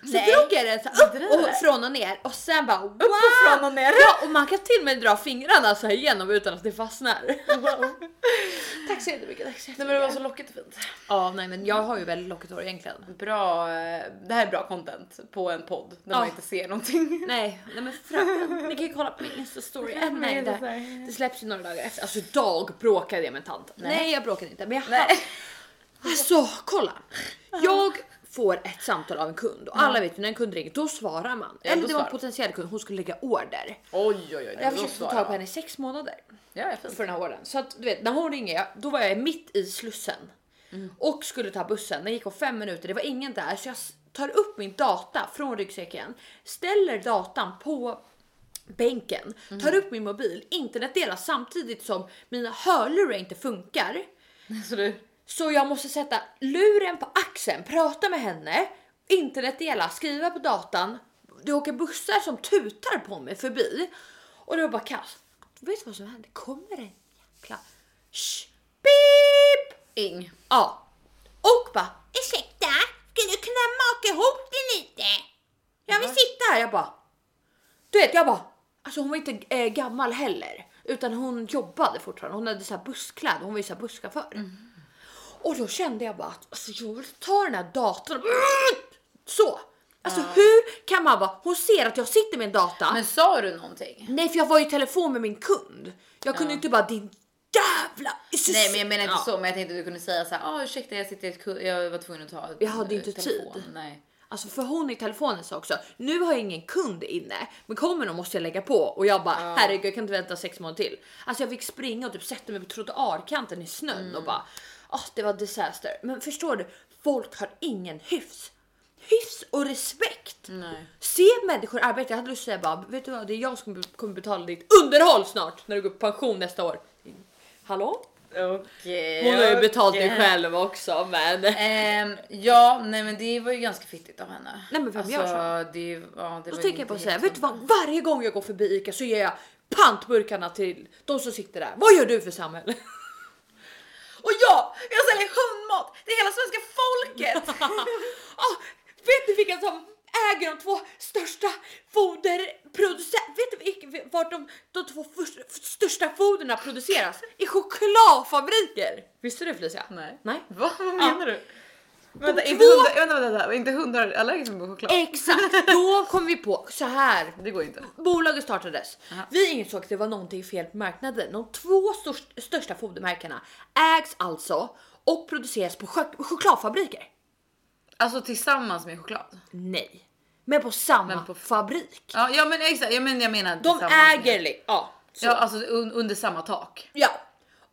Så Nej. drog jag den så upp och från och ner och sen bara wow! Upp och från och ner. Ja, och man kan till och med dra fingrarna så här igenom utan att det fastnar. *laughs* tack så jättemycket. Tack så Nej men det var jättemycket. så lockigt och fint. Ja, nej men jag har ju väldigt lockigt hår egentligen. Bra, eh, det här är bra content på en podd där Ja. man inte ser någonting. Nej, nej men fröken, ni kan ju kolla på min insta story. Äh, nej, det, släpps ju några dagar efter. Alltså idag bråkade jag med en tant. Nej, jag bråkade inte, men jag Nej. Alltså kolla! Jag får ett samtal av en kund och alla vet ju när en kund ringer då svarar man. Ja, Eller då det var en svarar. potentiell kund, hon skulle lägga order. Oj oj oj. Jag försökte få tag på henne i sex månader Ja, ja, fint. för den här ordern. Så att du vet när hon ringer, då var jag mitt i Slussen och skulle ta bussen. Den gick om fem minuter, det var ingen där så jag s- tar upp min data från ryggsäcken, ställer datan på bänken, tar upp min mobil, internet delas samtidigt som mina hörlurar inte funkar. *laughs* Så du, Så jag måste sätta luren på axeln, prata med henne, internetdela, skriva på datan. Det åker bussar som tutar på mig förbi och det var bara kaos. Vet du vad som hände? Kommer en jäkla Shh, beep! ing. Ja, och bara ursäkta, skulle du kunna maka ihop det lite? Jag vill sitta här. Jag bara. Du vet, jag bara. Alltså hon var inte eh, gammal heller, utan hon jobbade fortfarande. Hon hade så här busskläder. Hon var ju så här busschaufför. Och då kände jag bara att alltså, jag vill ta den här datorn. Så. Alltså hur kan man vara? Hon ser att jag sitter med en data. Men sa du någonting? Nej, för jag var i telefon med min kund. Jag kunde inte bara din jävla. Nej men jag menar inte Ja. så men jag tänkte att du kunde säga så här, ah, ursäkta jag sitter i ett jag var tvungen att ta Jag hade inte telefon." tid. Nej. Alltså för hon i telefonen sa också, nu har jag ingen kund inne, men kommer de måste jag lägga på och jag bara herregud jag kan inte vänta sex månader till. Alltså jag fick springa och typ sätta mig på trottoarkanten i snön Mm. och bara, ah det var disaster. Men förstår du, folk har ingen hyfs. Hyfs och respekt. Nej. Se människor arbeta. Jag hade lust att säga bara, vet du vad, det är jag som kommer betala ditt underhåll snart när du går på pension nästa år. Hallå? Okej. Hon har ju betalt okej. det själv också men. Ehm, ja, nej men det var ju ganska fittigt av henne. Nej, men vem gör så? Det, ja, det Då tänker jag på att säga, vet du vad? Varje gång jag går förbi Ica så ger jag pantburkarna till de som sitter där. Vad gör du för samhälle? Och ja, jag säljer hundmat till hela svenska folket! *laughs* ah, vet du vilka som äger de två största foderproducenterna? Vet du vilka- vart de, de två först, största foderna produceras? I chokladfabriker! Visste du Felicia? Nej. Nej. Va? Vad menar du? Vänta, inte två- hundar, vänta, vänta, vänta, inte hundar allergiska mot choklad? Exakt, *laughs* då kom vi på så här. Det går inte. Bolaget startades. Vi insåg att det var någonting fel på marknaden. De två störst, största fodermärkena ägs alltså och produceras på chok- chokladfabriker. Alltså tillsammans med choklad? Nej, men på samma Men på- fabrik. Ja, ja men exakt, jag menar, jag menar De äger Med, ja, så. ja, alltså un, under samma tak. ja.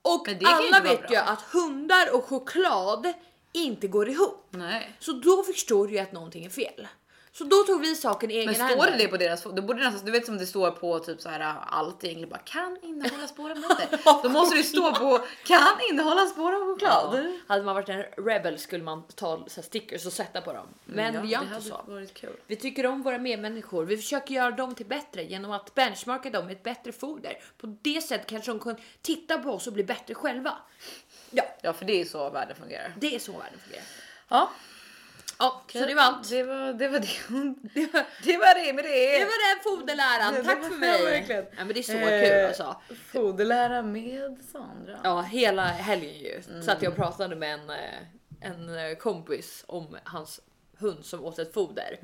Och Men ju alla vara vet ju att hundar och choklad inte går ihop. Nej. Så då förstår du ju att någonting är fel. Så då tog vi saken i egen Men står händer. det det på deras då borde det nästan, du vet som det står på typ så här allt egentligen bara kan innehålla spår av nötter. *laughs* Då måste det stå på kan innehålla spår av choklad. Ja. Hade man varit en rebel skulle man ta så stickers och sätta på dem. Men Ja, vi gör inte så. Vi tycker om våra medmänniskor. Vi försöker göra dem till bättre genom att benchmarka dem med ett bättre foder. På det sättet kanske de kan titta på oss och bli bättre själva. Ja, Ja, för det är så världen fungerar. det är så världen fungerar. Ja, Ja, så det var allt. Det var det. Var det. *laughs* Det var, det var det med det. det var den foderläran. Det Tack för ja, mig. verkligen. Ja, men det är så Eh, kul alltså. Foderlära med Sandra. Ja, hela helgen ju. Mm. Så att jag pratade med en, eh, en eh, kompis om hans hund som åt ett foder.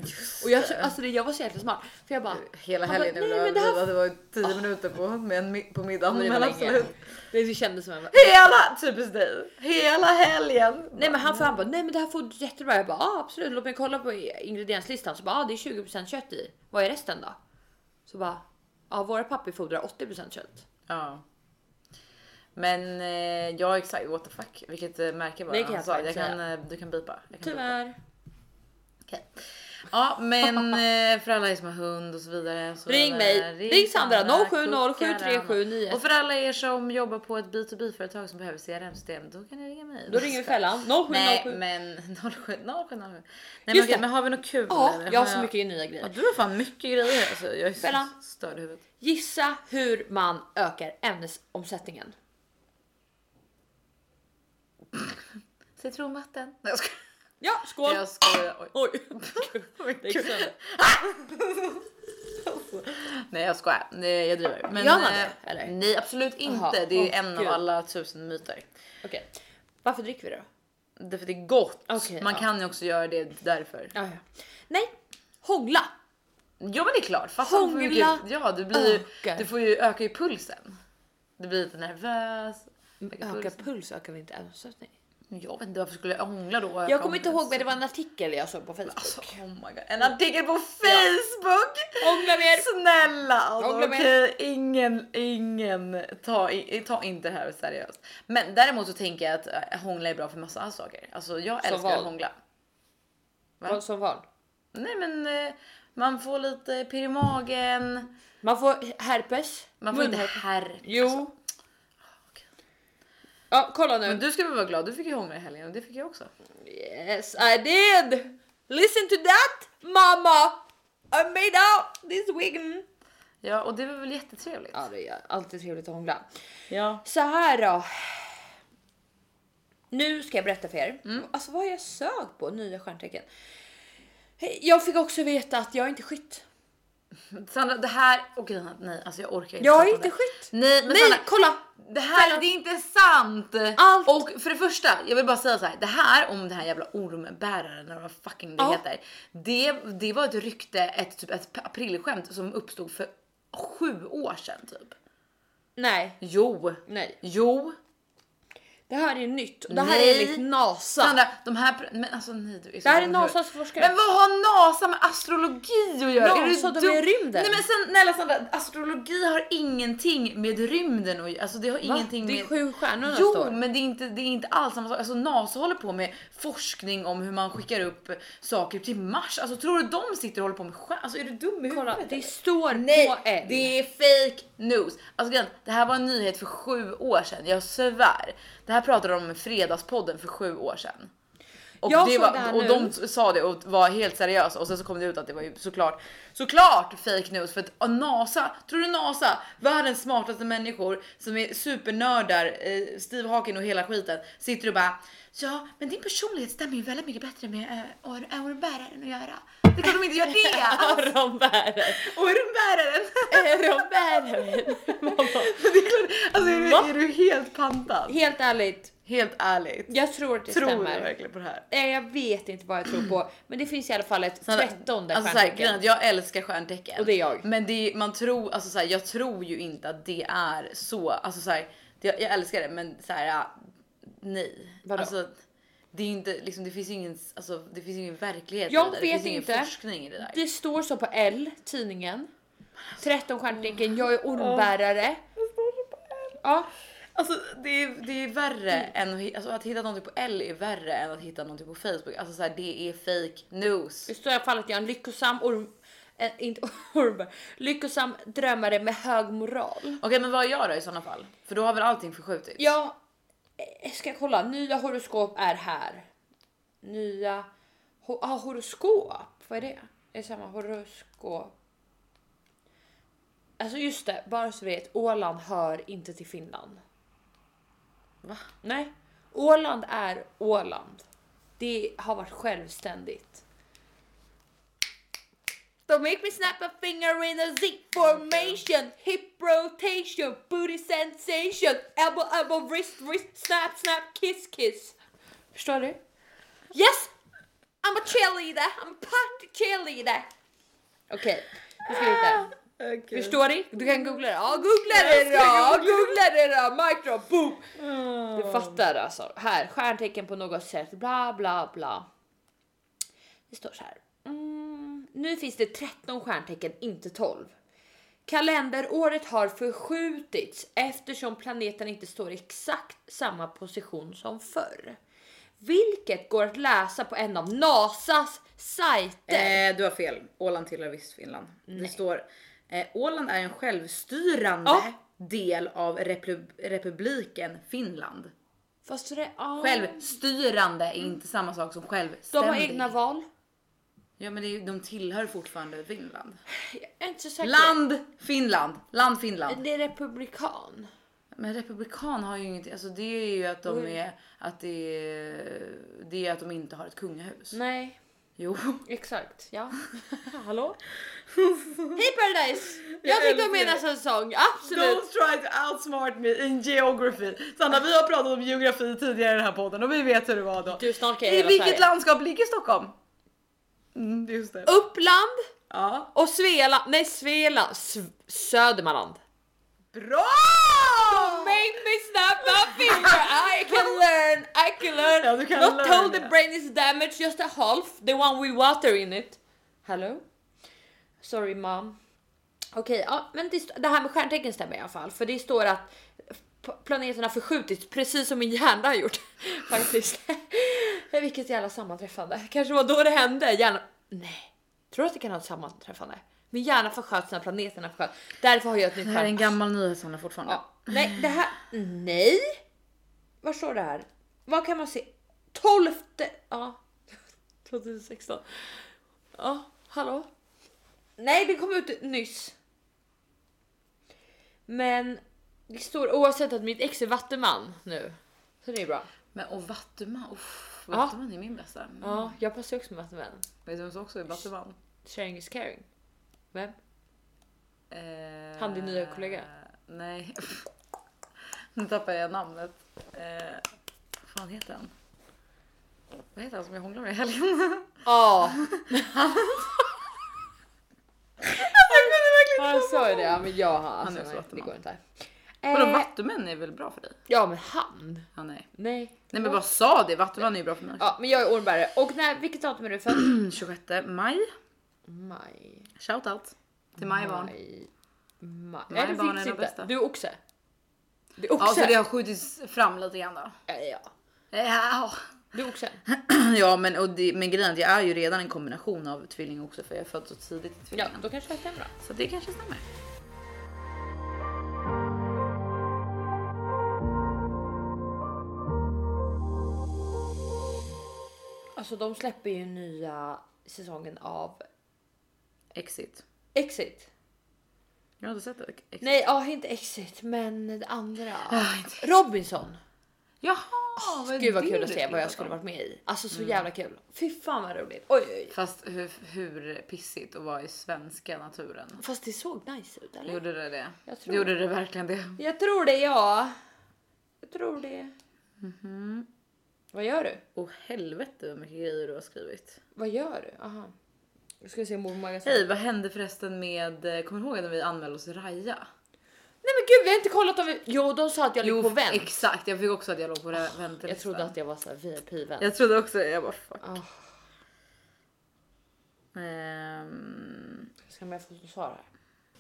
Och jag, alltså det, jag var så jävla smart. För jag bara, Hela Han bara, helgen "Nej, men det här- det, var 10 minuter på, med en, på middagen. men länge. absolut. Det kändes som en... Hela, typiskt dig. Hela helgen. Nej men han, för han bara, nej men det här får jättebra. Jag bara, ah, absolut låt mig kolla på ingredienslistan. Så bara, ah, det är 20% kött i. Vad är resten då? Så bara, ja våra pappor fodrar 80% kött. Ja. Men eh, jag är exakt what the fuck. Vilket eh, märke var Det kan jag Jag kan, eh, du kan bipa. Kan bipa. Okej. Ja men eh, för alla er som har hund och så vidare. Så Ring mig. Ring Sandra, 070 kuckarna. 7379. Och för alla er som jobbar på ett B2B-företag som behöver CRM-system, då kan ni ringa mig. Då ringer vi Fällan. Nej 0707. men 07 07 07. Nej men, okej, men har vi något kul Ja, eller? jag har så mycket nya grejer. Ja, du har fan mycket grejer alltså. Jag är Fällan. störd i huvudet. Gissa hur man ökar ämnesomsättningen. Citronvatten. Nej jag skojar. Ja, skål! Jag skojar. *laughs* Oj. Oj, det gick sönder. Nej jag skojar. Nej, jag driver. Men, Gör man eh, det, eller? Nej absolut inte. Jaha, Det är åh, en gud. av alla tusen myter. Okej, varför dricker vi då? Därför det är gott. Okej, Man ja. kan ju också göra det därför. Ja, ja. Nej, hångla. Ja men det är klart. Hur Hångla mycket- Ja du blir ju, ökar. du får ju öka ju pulsen. Du blir lite nervös. öka Öka puls ökar väl inte ämnesomsättning? Jag vet inte varför skulle jag hångla då? öka Jag kommer inte ihåg men det var en artikel jag såg på Facebook. Alltså, oh my God. En artikel på Facebook! Hångla mer! Snälla alltså, Hångla med. okej, ingen, ingen, ta, ta inte det här seriöst. Men däremot så tänker jag att äh, hångla är bra för massa saker. Alltså jag Som älskar att vad? hångla. Va? Som vad? Nej men eh, man får lite pirr i magen. Man får herpes. Man får inte Munherpes. herr. Jo. Alltså, Ja, kolla nu. men du ska väl vara glad, du fick ju hångla i helgen och det fick jag också. Yes, I did! Listen to that, mama! I made out this weekend. Ja och det var väl jättetrevligt. Ja, det är alltid trevligt att hångla. Ja. Så här då. Nu ska jag berätta för er. Alltså vad jag sökt på? Nya stjärntecken. Jag fick också veta att jag är inte skytt. Sandra det här, okej nej alltså jag orkar inte. Jag prata om inte det. Nej men Nej, Sandra, kolla! Det här det är inte sant! Allt- Och för det första, jag vill bara säga så här. Det här om det här jävla ormbäraren eller vad fucking det Ja. heter. Det, det var ett rykte, ett typ ett aprilskämt som uppstod för sju år sedan typ. Nej, Jo, nej. jo. Det här är nytt. Och det här Nej. är enligt NASA. Sandra, de här, men alltså nej du är så det här är. NASAs forskare. Men vad har NASA med astrologi att göra? NASA, är du de är dum? i rymden. Nej men sen, snälla Sandra, astrologi har ingenting med rymden att göra. Alltså det har Va? ingenting Det är med... sju stjärnorna Jo, står. men det är, inte, det är inte alls samma sak. Alltså NASA håller på med forskning om hur man skickar upp saker till Mars. Alltså tror du de sitter och håller på med stjärnor? Alltså är du dum i Kolla, huvudet? det eller? står Nej, på en. det är fake news. Alltså det här var en nyhet för sju år sedan. Jag svär. Det här pratade de om i Fredagspodden för sju år sedan. Och, Jag det var, det här och nu. de sa det och var helt seriösa och sen så kom det ut att det var ju såklart såklart fake news för att NASA, tror du NASA, världens smartaste människor som är supernördar, eh, Steve Hawking och hela skiten sitter och bara ja, men din personlighet stämmer ju väldigt mycket bättre med äh, or- ormbäraren att göra. Det klart de inte gör det! Öronbärare. *laughs* Ormbäraren! Öronbärare. *laughs* *laughs* det är klart, alltså är du, är du helt pantad? Helt ärligt, Helt ärligt. jag tror att det tror du stämmer. verkligen på det här? Eh, Jag vet inte vad jag tror på, *clears throat* men det finns i alla fall ett trettonde alltså, här, stjärntecken. att jag älskar stjärntecken. Och det är jag. Men det, man tror, alltså så här, jag tror ju inte att det är så. Alltså så här, det, jag älskar det men så här, nej. Vadå? Alltså, det är inte liksom, det finns ingen, alltså, det finns ingen verklighet Jag i det där. vet det finns inte. ingen forskning i det där. Det står så på L, tidningen. 13 stjärntecken, jag är ormbärare. Ja, Alltså det är, det är värre än att, hi- alltså, att hitta någonting på L är värre än att hitta någonting på Facebook. Alltså så här, det är fake news. det står i alla fall att jag är en lyckosam orm... Eh, inte *laughs* ormbär. Lyckosam drömmare med hög moral. Okej men vad gör jag då i sådana fall? För då har väl allting förskjutits? Ja, ska jag kolla. Nya horoskop är här. Nya ho ah, horoskop. Vad är det? Det är samma horoskop. Alltså just det, bara så du vet. Åland hör inte till Finland. Va? Nej, Åland är Åland. Det har varit självständigt. Don't make me snap a finger in a Z formation, hip rotation, booty sensation, elbow, elbow, wrist, wrist, snap, snap, kiss, kiss. Förstår du? Yes! I'm a cheerleader, I'm a party cheerleader. Okej, nu ska vi hitta. Okay. Förstår ni? Du kan googla det. Ja, googla det då! Googla det då! Mic drop, boom! Du fattar alltså. Här, stjärntecken på något sätt, bla bla bla. Det står så här. Nu finns det 13 stjärntecken, inte 12. Kalenderåret har förskjutits eftersom planeten inte står i exakt samma position som förr. Vilket går att läsa på en av NASAs sajter. Eh, du har fel. Åland tillhör visst Finland. Det står eh, Åland är en självstyrande Ja. del av repub- republiken Finland. Fast det, ah, Självstyrande är inte samma sak som de självständig. har egna val. Ja men det är, de tillhör fortfarande Finland. Jag är inte så säker. Land Finland. Land Finland. Det är republikan. Men republikan har ju ingenting, alltså det är ju att de är, att det är, det är att de inte har ett kungahus. Nej, Jo. *laughs* exakt. Ja. *laughs* Hallå? Hej Paradise! Jag tyckte om älskar nästa säsong, absolut. Don't try to outsmart me in geography. Sanna vi har pratat om geografi tidigare i den här podden och vi vet hur det var då. Du snart jag I vilket landskap ligger Stockholm? Mm, just det. Uppland Ja. och Svealand, nej Svealand, S- Södermanland. Bra! Make me snap my finger, I *laughs* can learn, I can learn. Ja, du kan Not learn, told the brain is damaged, just a half, the one with water in it. Hello? Sorry mom. Okej, ja, men det, det här med stjärntecken stämmer i alla fall, för det står att p- planeten har förskjutits precis som min hjärna har gjort *laughs* faktiskt. *laughs* Vilket jävla sammanträffande. Kanske var då det hände. Hjärna... Nej, tror du att det kan ha ett sammanträffande? Min hjärna försköts när planeterna försköts. Därför har jag ett nytt Det här är en gammal nyhet Sanna fortfarande. Ja. Nej, det här... Nej! Var står det här? Vad kan man se? 12... Ja. *laughs* 2016. Ja, hallå? Nej, det kom ut nyss. Men det står oavsett att mitt ex är vattuman nu. Så det är bra. Men och Vattuman, uff, Ja. Vattuman är min bästa. Ja, jag passar också med vattuman. Vet du vem som också är Vattuman? Sharing is caring. Vem? Eh, Han, din nya kollega? Nej. *laughs* nu tappar jag namnet. Eh, vad fan heter han? Vad heter han som jag hånglar med i helgen? *laughs* Ja, *laughs* jag kunde verkligen han sa ju det. Ja, men jag har Han är alltså, nej, det går inte. Vadå Eh, vattumän är väl bra för dig? ja, men han? Ja, nej. Nej. Nej men bara sa det, vattuman är ju bra för mig. Ja, men jag är ormbärare. Och när, vilket datum är du född? *clears throat* 26 maj. Maj. Shout out till. Maj. Maj. Majbarn Nej, du är fick de inte. bästa. Du är oxe. Du är oxe. Ja så det har skjutits fram lite grann då. ja, ja. Ja, *clears throat* Du är oxe. ja men, och det, men grejen är att jag är ju redan en kombination av tvilling också för jag är född så tidigt i Ja, tvillingen. då kanske det stämmer då. Så det kanske stämmer. Alltså de släpper ju nya säsongen av Exit. Exit. Jag har inte sett det. Exit. Nej, ja, inte Exit, men det andra. Ah, inte. Robinson. Jaha! vad är Gud vad det kul att se vad jag skulle varit med i. Alltså så jävla kul. Fy fan vad roligt. Oj, oj, oj. Fast hur, hur pissigt att vara i svenska naturen. Fast det såg nice ut eller? Gjorde det det? Jag tror- Gjorde det verkligen det? Jag tror det ja. Jag tror det. Vad gör du? Åh helvete vad mycket grejer du har skrivit. Vad gör du? Aha. Jag ska se Mordmagasin. Hej, vad hände förresten med, eh, kommer du ihåg när vi anmälde oss Raja? Nej men gud vi har inte kollat om vi... Jo de sa att jag låg på vänt. exakt. Jag fick också att jag låg på oh, väntelistan. Jag trodde att jag var såhär VIP-vän. Jag trodde också jag bara fuck. Ah. Ehm, Ska man få svar här?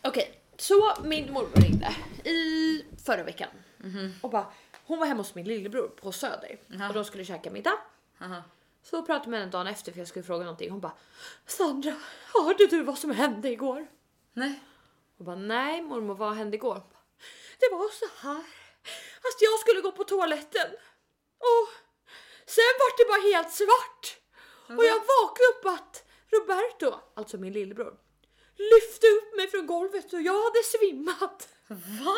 Okej, så min mormor ringde i förra veckan och bara hon var hemma hos min lillebror på Söder Jaha. och de skulle käka middag. aha. Så pratade jag med henne dagen efter för jag skulle fråga någonting. Hon bara Sandra, hörde du vad som hände igår? Nej. Och bara nej mormor, vad hände igår? Hon bara, Det var så här att jag skulle gå på toaletten och sen vart det bara helt svart och jag vaknade upp att Roberto, alltså min lillebror, lyfte upp mig från golvet och jag hade svimmat Va?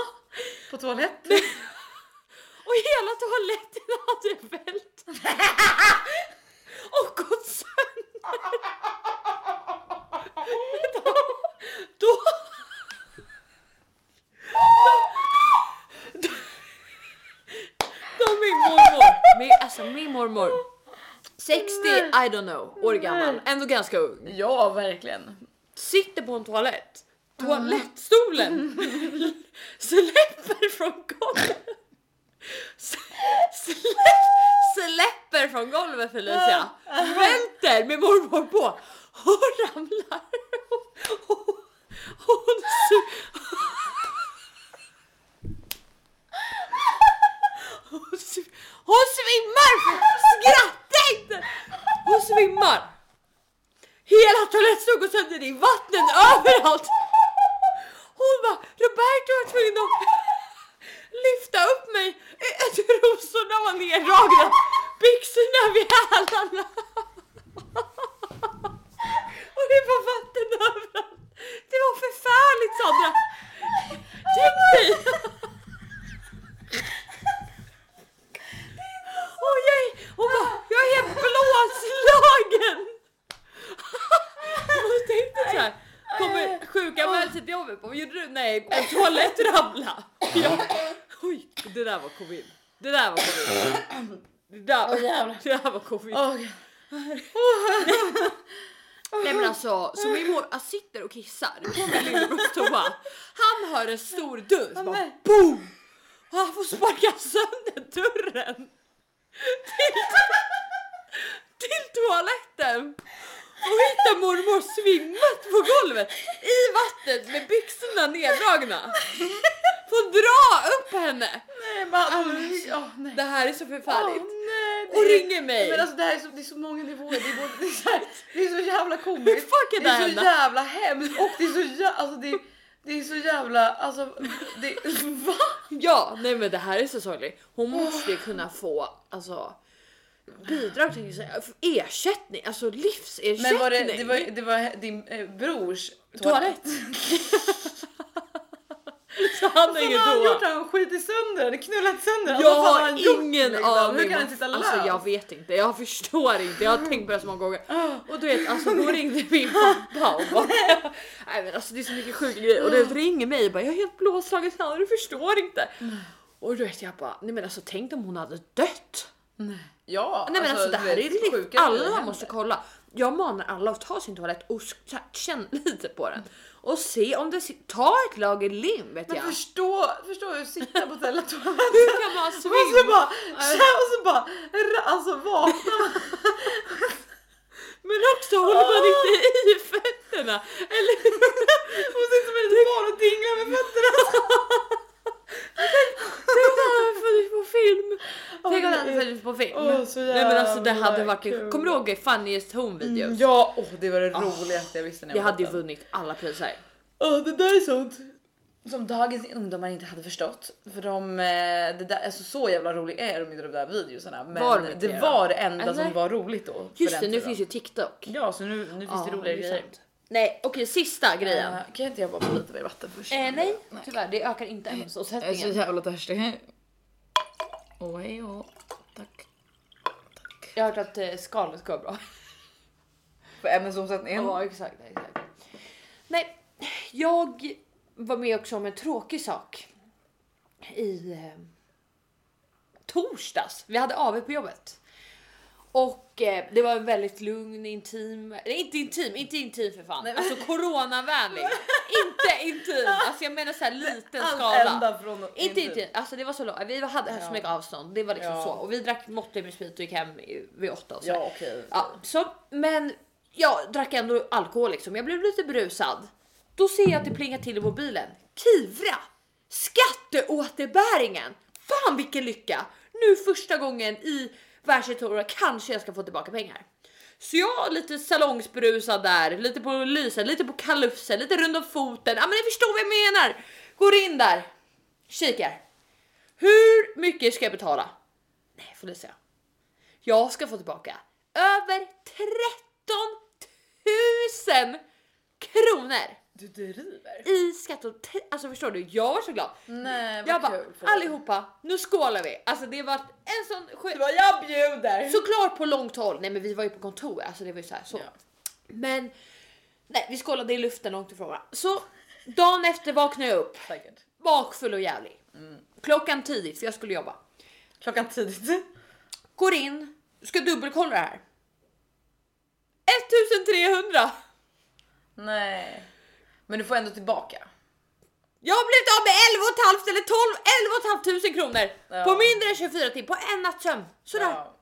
På toaletten? Och hela toaletten hade vält och gått sönder. Då, då, då min mormor, min, alltså min mormor 60, I don't know, år gammal. Ändå ganska ung. Ja, verkligen. Sitter på en toalett. Toalettstolen *laughs* släpper från golvet. Släpper från golvet Felicia. Välter med mormor på och ramlar. Och, och, hon, su- hon, su- hon svimmar! Skratta inte! Hon svimmar. Hela toalettstolen går sönder, det är vatten överallt. Hon bara, Roberto var tvungen att lyfta upp mig. Trosorna var nerdragna, byxorna vid hälarna. Och det var vatten överallt. Det var förfärligt Sandra. Tänk dig. Och jag, är- hon bara, jag är helt blåslagen. Och tänkte så här, kommer sjukanmäla sig till jobbet? Vad gjorde du? Nej, en toalett ramla. Ja. Oj, det där var covid. Det där var covid. Det där, Åh, jävlar. det där var covid. Åh, Nej men alltså, så min mor alltså, på min lillebrors toa. Han hör en stor så bara boom! Och han får sparka sönder dörren till, till toaletten. Och hittar mormor svimmat på golvet i vattnet med byxorna neddragna. Får dra upp henne. nej, bara, oh, nej. Det här är så förfärligt. Åh, nej, det Och ringer mig. Men alltså det här är så, det är så många nivåer. Det är, både, det är, så, här, det är så jävla komiskt. Är så hända? jävla hemskt och det är så jävla, alltså det, det är så jävla, alltså det, *laughs* va? Ja, nej men det här är så sorgligt. Hon måste ju kunna få alltså bidrag till sig, ersättning, alltså livsersättning. Men var det, det var, det var din eh, brors toalett. så *laughs* han har har han gjort? Har han skitit sönder den? Knullat sönder den? Jag han har gjort, ingen liksom? aning. Hur kan han sitta lös? Alltså jag vet inte, jag förstår inte. Jag har tänkt på det så många gånger. Och du vet alltså hon ringde *laughs* min pappa och bara Nej men alltså det är så mycket sjuka grejer och det ringer mig och bara jag är helt blåslagen Sanna du förstår inte. Och du vet jag bara nej men alltså tänk om hon hade dött. Ja, Nej men alltså, det du här är grejer Alla måste kolla. Jag manar alla att ta sin toalett och känn *laughs* lite på den och se om det ta ett lager lim vet Men jag. förstå, förstå hur sitta på toaletten *laughs* Hur kan man och så svimma? bara, och så bara, alltså vakna. *laughs* Men också håller man inte i fötterna eller Hon sitter som litet barn och dinglar med fötterna. Tänk om det hade funnits på film. Tänk om det hade det funnits på film. Åh, så Nej men alltså det hade varit kul. Kommer du ihåg Funniest Home videos? Ja, åh, det var det roligaste jag visste när jag var hade ju liten. vunnit alla priser. Åh, det där är sånt som dagens ungdomar inte hade förstått. För de, eh, det där, alltså så jävla roliga är de inte de där videorna. Men Var det det var det enda Eller? som var roligt då. Just det, nu finns ju TikTok. Ja, så nu, nu finns det roliga är grejer. sant. Nej okej, sista grejen. Uh, kan inte jag bara få lite mer vatten först? Eh, nej, tyvärr det ökar inte Jag är så ämnesomsättningen. jävla törstig. Oj, ja. Tack. Jag har hört att eh, skalet ska vara bra. För ämnesomsättningen. Ja exakt, exakt. Nej, jag var med också om en tråkig sak. I eh, torsdags. Vi hade AV på jobbet. Och eh, det var en väldigt lugn, intim, nej inte intim, inte intim för fan. Nej, men- Alltså coronavänlig. *laughs* inte intim, alltså jag menar så här liten Allt skala. ända från Inte intim, alltså det var så långt, vi hade Ja. så mycket avstånd, det var liksom Ja. så. Och vi drack måttligt med sprit och gick hem vid åtta och så. Ja, okej. Ja, så, men jag drack ändå alkohol liksom. Jag blev lite brusad. Då ser jag att det plingar till i mobilen. Kivra! Skatteåterbäringen! Fan vilken lycka! Nu första gången i världshistorien kanske jag ska få tillbaka pengar. Så jag lite salongsbrusad där, lite på lysen, lite på kalufsen, lite runt om foten. Ja men ni förstår vad jag menar. Går in där, kikar. Hur mycket ska jag betala? Nej Felicia. Jag ska få tillbaka över 13 000 kronor du driver? i skatt. och te- Alltså förstår du? Jag var så glad. Nej, vad Jag bara kul allihopa, nu skålar vi. Alltså det var en sån Du skit. bara, jag bjuder! Såklart på långt håll. Nej men vi var ju på kontor, alltså det var ju så här så. Ja. Men nej, vi skålade i luften långt ifrån varandra. Så dagen efter vaknade jag upp Säkert. bakfull och jävlig. Klockan tidigt för jag skulle jobba. Klockan tidigt. Går in, ska dubbelkolla det här. 1300! Nej. Men du får ändå tillbaka. Jag har blivit av med 11 500 eller 12, 11 500 kronor Ja. på mindre än 24 timmar på en natts sömn. Sådär, Ja.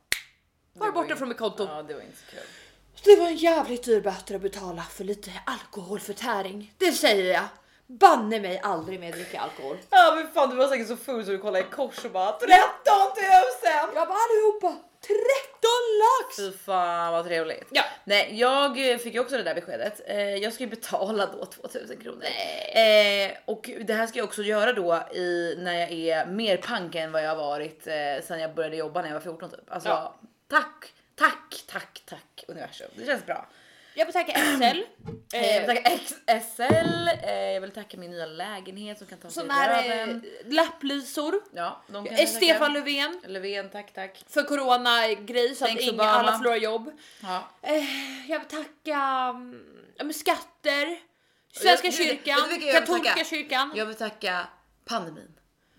var Det borta ju- från mitt konto. Ja, det var inte så kul. Det var en jävligt dyr böter att betala för lite alkoholförtäring. Det säger jag. Banne mig aldrig mer dricka alkohol. Ja men fan du var säkert så full så du kollade i kors och bara 13 000! Jag bara allihopa 13 lax! Fy fan vad trevligt. Ja. Nej, jag fick ju också det där beskedet. Eh, jag ska ju betala då 2000 kronor. Eh, och det här ska jag också göra då i, när jag är mer pank än vad jag har varit eh, sen jag började jobba när jag var 14 typ. Alltså Ja. tack, tack, tack, tack universum. Det känns bra. Jag får tacka *clears throat* SL. Eh, jag vill tacka XSL, eh, jag vill tacka min nya lägenhet som kan ta sig sån i här eh, röven. lapplisor. Ja, de kan Eh, jag Stefan tacka. Löfven Löfven, tack tack. för corona grej så att Thanks, inga, Obama. alla förlorar jobb. Ja. Eh, jag vill tacka mm, ja, men skatter, Svenska Jag- du- kyrkan, du vill katolska tacka? kyrkan. Jag vill tacka pandemin.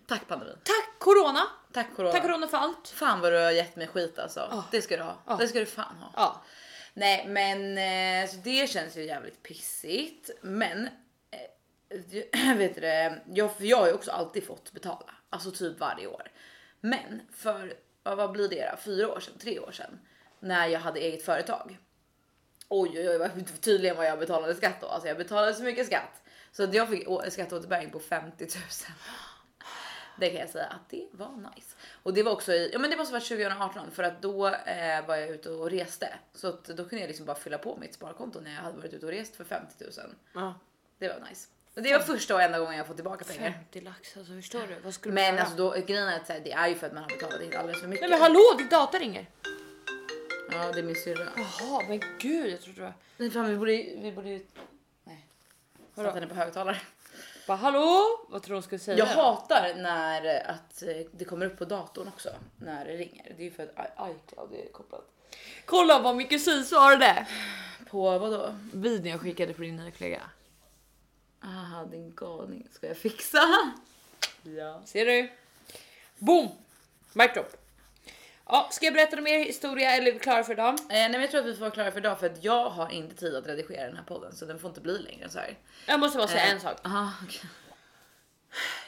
Tack pandemin. Tack corona. Tack corona. Tack corona för allt. Fan vad du har gett mig skit alltså. Ja. Det ska du ha. Ja. Det ska du fan ha. Ja. Nej men eh, så det känns ju jävligt pissigt. Men eh, *clears throat* vet du jag, för jag har ju också alltid fått betala. Alltså typ varje år. Men för vad blir det då? Fyra år sedan, tre år sedan. När jag hade eget företag. Oj oj oj tydligen vad jag betalade skatt då. Alltså jag betalade så mycket skatt. Så att jag fick skatteåterbäring på 50 000. Det kan jag säga att det var nice. Och det var också i, ja men det måste vara 2018 för att då eh, var jag ute och reste. Så att då kunde jag liksom bara fylla på mitt sparkonto när jag hade varit ute och rest för 50 000. ja. Det var nice. Och det var första och enda gången jag fått tillbaka pengar. 50 lax alltså förstår du? Vad skulle Men göra? alltså då, grejen är att så här, det är ju för att man har betalat in alldeles för mycket. Nej men hallå din data ringer. Ja det är min syrra. Jaha men gud jag trodde det var... Nej fan vi borde ju, vi borde ju... Nej. Satt henne på högtalare. Bara hallå? Vad tror du hon skulle säga? Jag hatar när eh, att eh, det kommer upp på datorn också när det ringer. Det är ju för att iCloud är kopplat. Kolla vad min kusin svarade. På vad då? Videon jag skickade på din nya kollega. Aha, din galning. Ska jag fixa? Ja. Ser du? Boom! Mic drop. Ja, ska jag berätta någon mer historia eller är vi klara för idag? Eh, nej, men jag tror att vi får vara klara för idag för att jag har inte tid att redigera den här podden så den får inte bli längre än så här. Jag måste bara säga Eh, en sak. Aha, okej.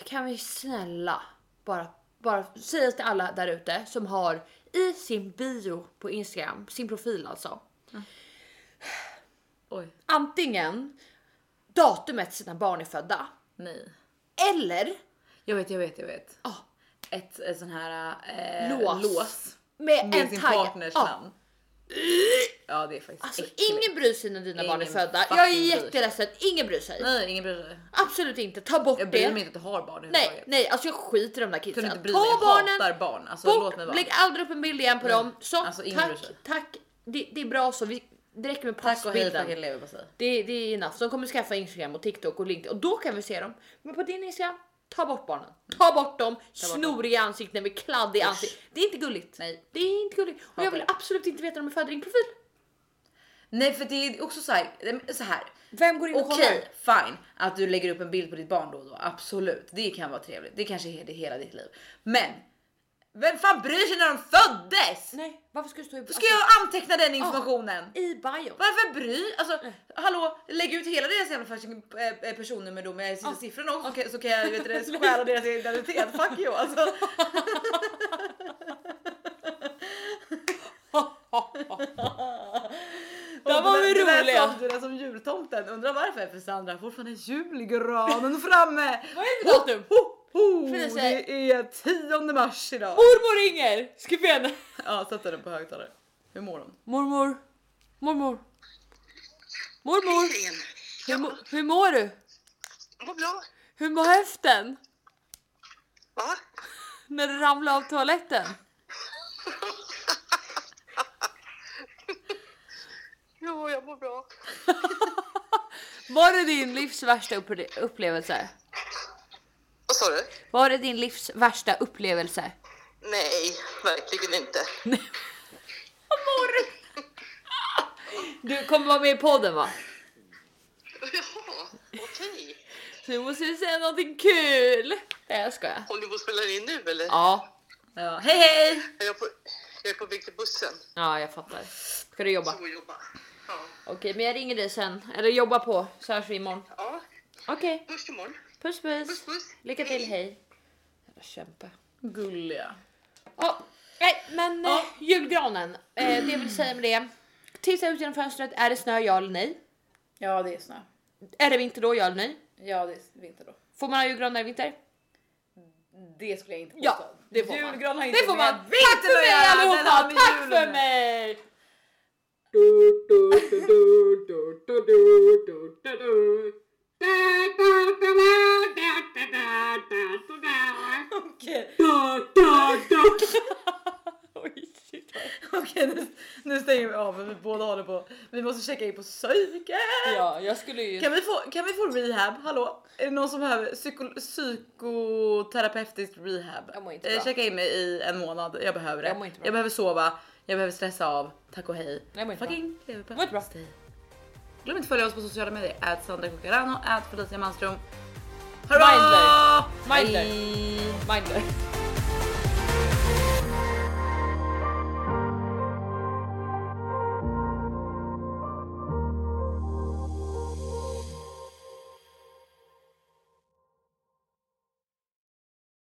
Kan vi snälla bara, bara säga till alla där ute som har i sin bio på Instagram, sin profil alltså. Oj, Antingen datumet sina barn är födda nej. eller Jag vet, jag vet, jag vet. ah, Ett, ett sån här eh, Lås. lås med, med en sin tagg. partners Ja. namn. Ja, det är faktiskt Alltså äckligt. ingen bryr sig när dina barn är Ingen födda. fucking Jag är bryr sig. jätteledsen, ingen bryr sig. Nej, ingen bryr sig. Absolut inte, ta bort Jag bryr det. mig inte att du har barn Nej, överhuvudtaget. nej, alltså jag skiter i de där Kunde kidsen. inte bry Ta jag barnen, hatar barn. Alltså låt mig bort, vara. lägg aldrig upp en bild igen på Nej. dem. Så, Alltså, ingen bryr tack, sig. tack. Det, det är bra så, vi, det räcker med Tack och hej passbilden. leverpastej. Det, det är enough. De kommer skaffa Instagram och TikTok och LinkedIn och då kan vi se dem. Men på din Instagram, ta bort barnen. Ta bort dem, snoriga ansikten med kladdig ansikte. Det är inte gulligt. Nej. Det är inte gulligt. Och jag vill absolut inte veta om de är födda i profil. Nej för det är också så här, så här. Vem går in och Okej, kollar? fine att du lägger upp en bild på ditt barn då och då. Absolut, det kan vara trevligt. Det kanske är det hela ditt liv. Men vem fan bryr sig när de föddes? Nej, varför ska du stå i... Då ska jag anteckna den informationen. I bion. Varför bry? Alltså hallå, lägg ut hela deras jävla eh, eh, personnummer då med sista Ja. siffrorna också så kan- så kan jag vet du, *laughs* stjäla deras identitet. Fuck you alltså. *laughs* Där var vi roliga. som- Det där som jultomten. Undrar varför? För Sandra fortfarande julgranen framme. Vad är det för datum? För det är 10 mars idag. Mormor ringer! Skriv henne. *laughs* Ja, sätt den på högtalare. Hur mår hon? Mormor. Mormor. Mormor. Hur, hur mår du? Vad bra. Hur mår höften? Va? *laughs* När du ramlade av toaletten? *laughs* Jo, jag mår bra. Var det din livs värsta upple- upplevelse? Sa du? Var det din livs värsta upplevelse? Nej, verkligen inte. *laughs* Du kommer vara med i podden va? Jaha, okej. Så du måste ju säga någonting kul. Nej jag skojar. Håller ni på att spela in nu eller? Ja, Ja, hej hej! Jag är på, jag är på väg till bussen. ja jag fattar. Ska du jobba? Så jobba. Ja. Okej, men jag ringer dig sen. Eller jobba på så hörs vi imorgon. ja. Okej, Puss imorgon. Puss puss. Puss puss. Lycka till, hej. Jävla kämpe. Gulliga. Ja, nej men Ja. eh, julgranen. Eh, det jag vill säga med det. Titta ut genom fönstret. Är det snö, ja eller nej? Ja det är snö. Är det vinter då, ja eller nej? Ja det är vinter då. Får man ha julgran i vinter? Det skulle jag inte påstå. Ja, det får man. Julgran har inte Det får man. Tack för mig allihopa! med Tack julen för mig! Okej, Oj, shit. okej nu, nu stänger vi av vi båda håller på. Vi måste checka in på psyket. Ja, jag skulle ju... Kan vi, få, kan vi få rehab? Hallå? Är det någon som behöver psyko, psykoterapeutisk rehab? Jag mår inte Eh. Checka in mig i en månad. Jag behöver det. Jag mår inte bra. behöver sova. Jag behöver stressa av. Tack och hej. Jag mår inte bra. Fucking leverpastej. Glöm inte att följa oss på sociala medier. Ät Sandra Cocarano, ät Felicia Manström. Mindler. Hurra! Mindler. Hej! Mindler.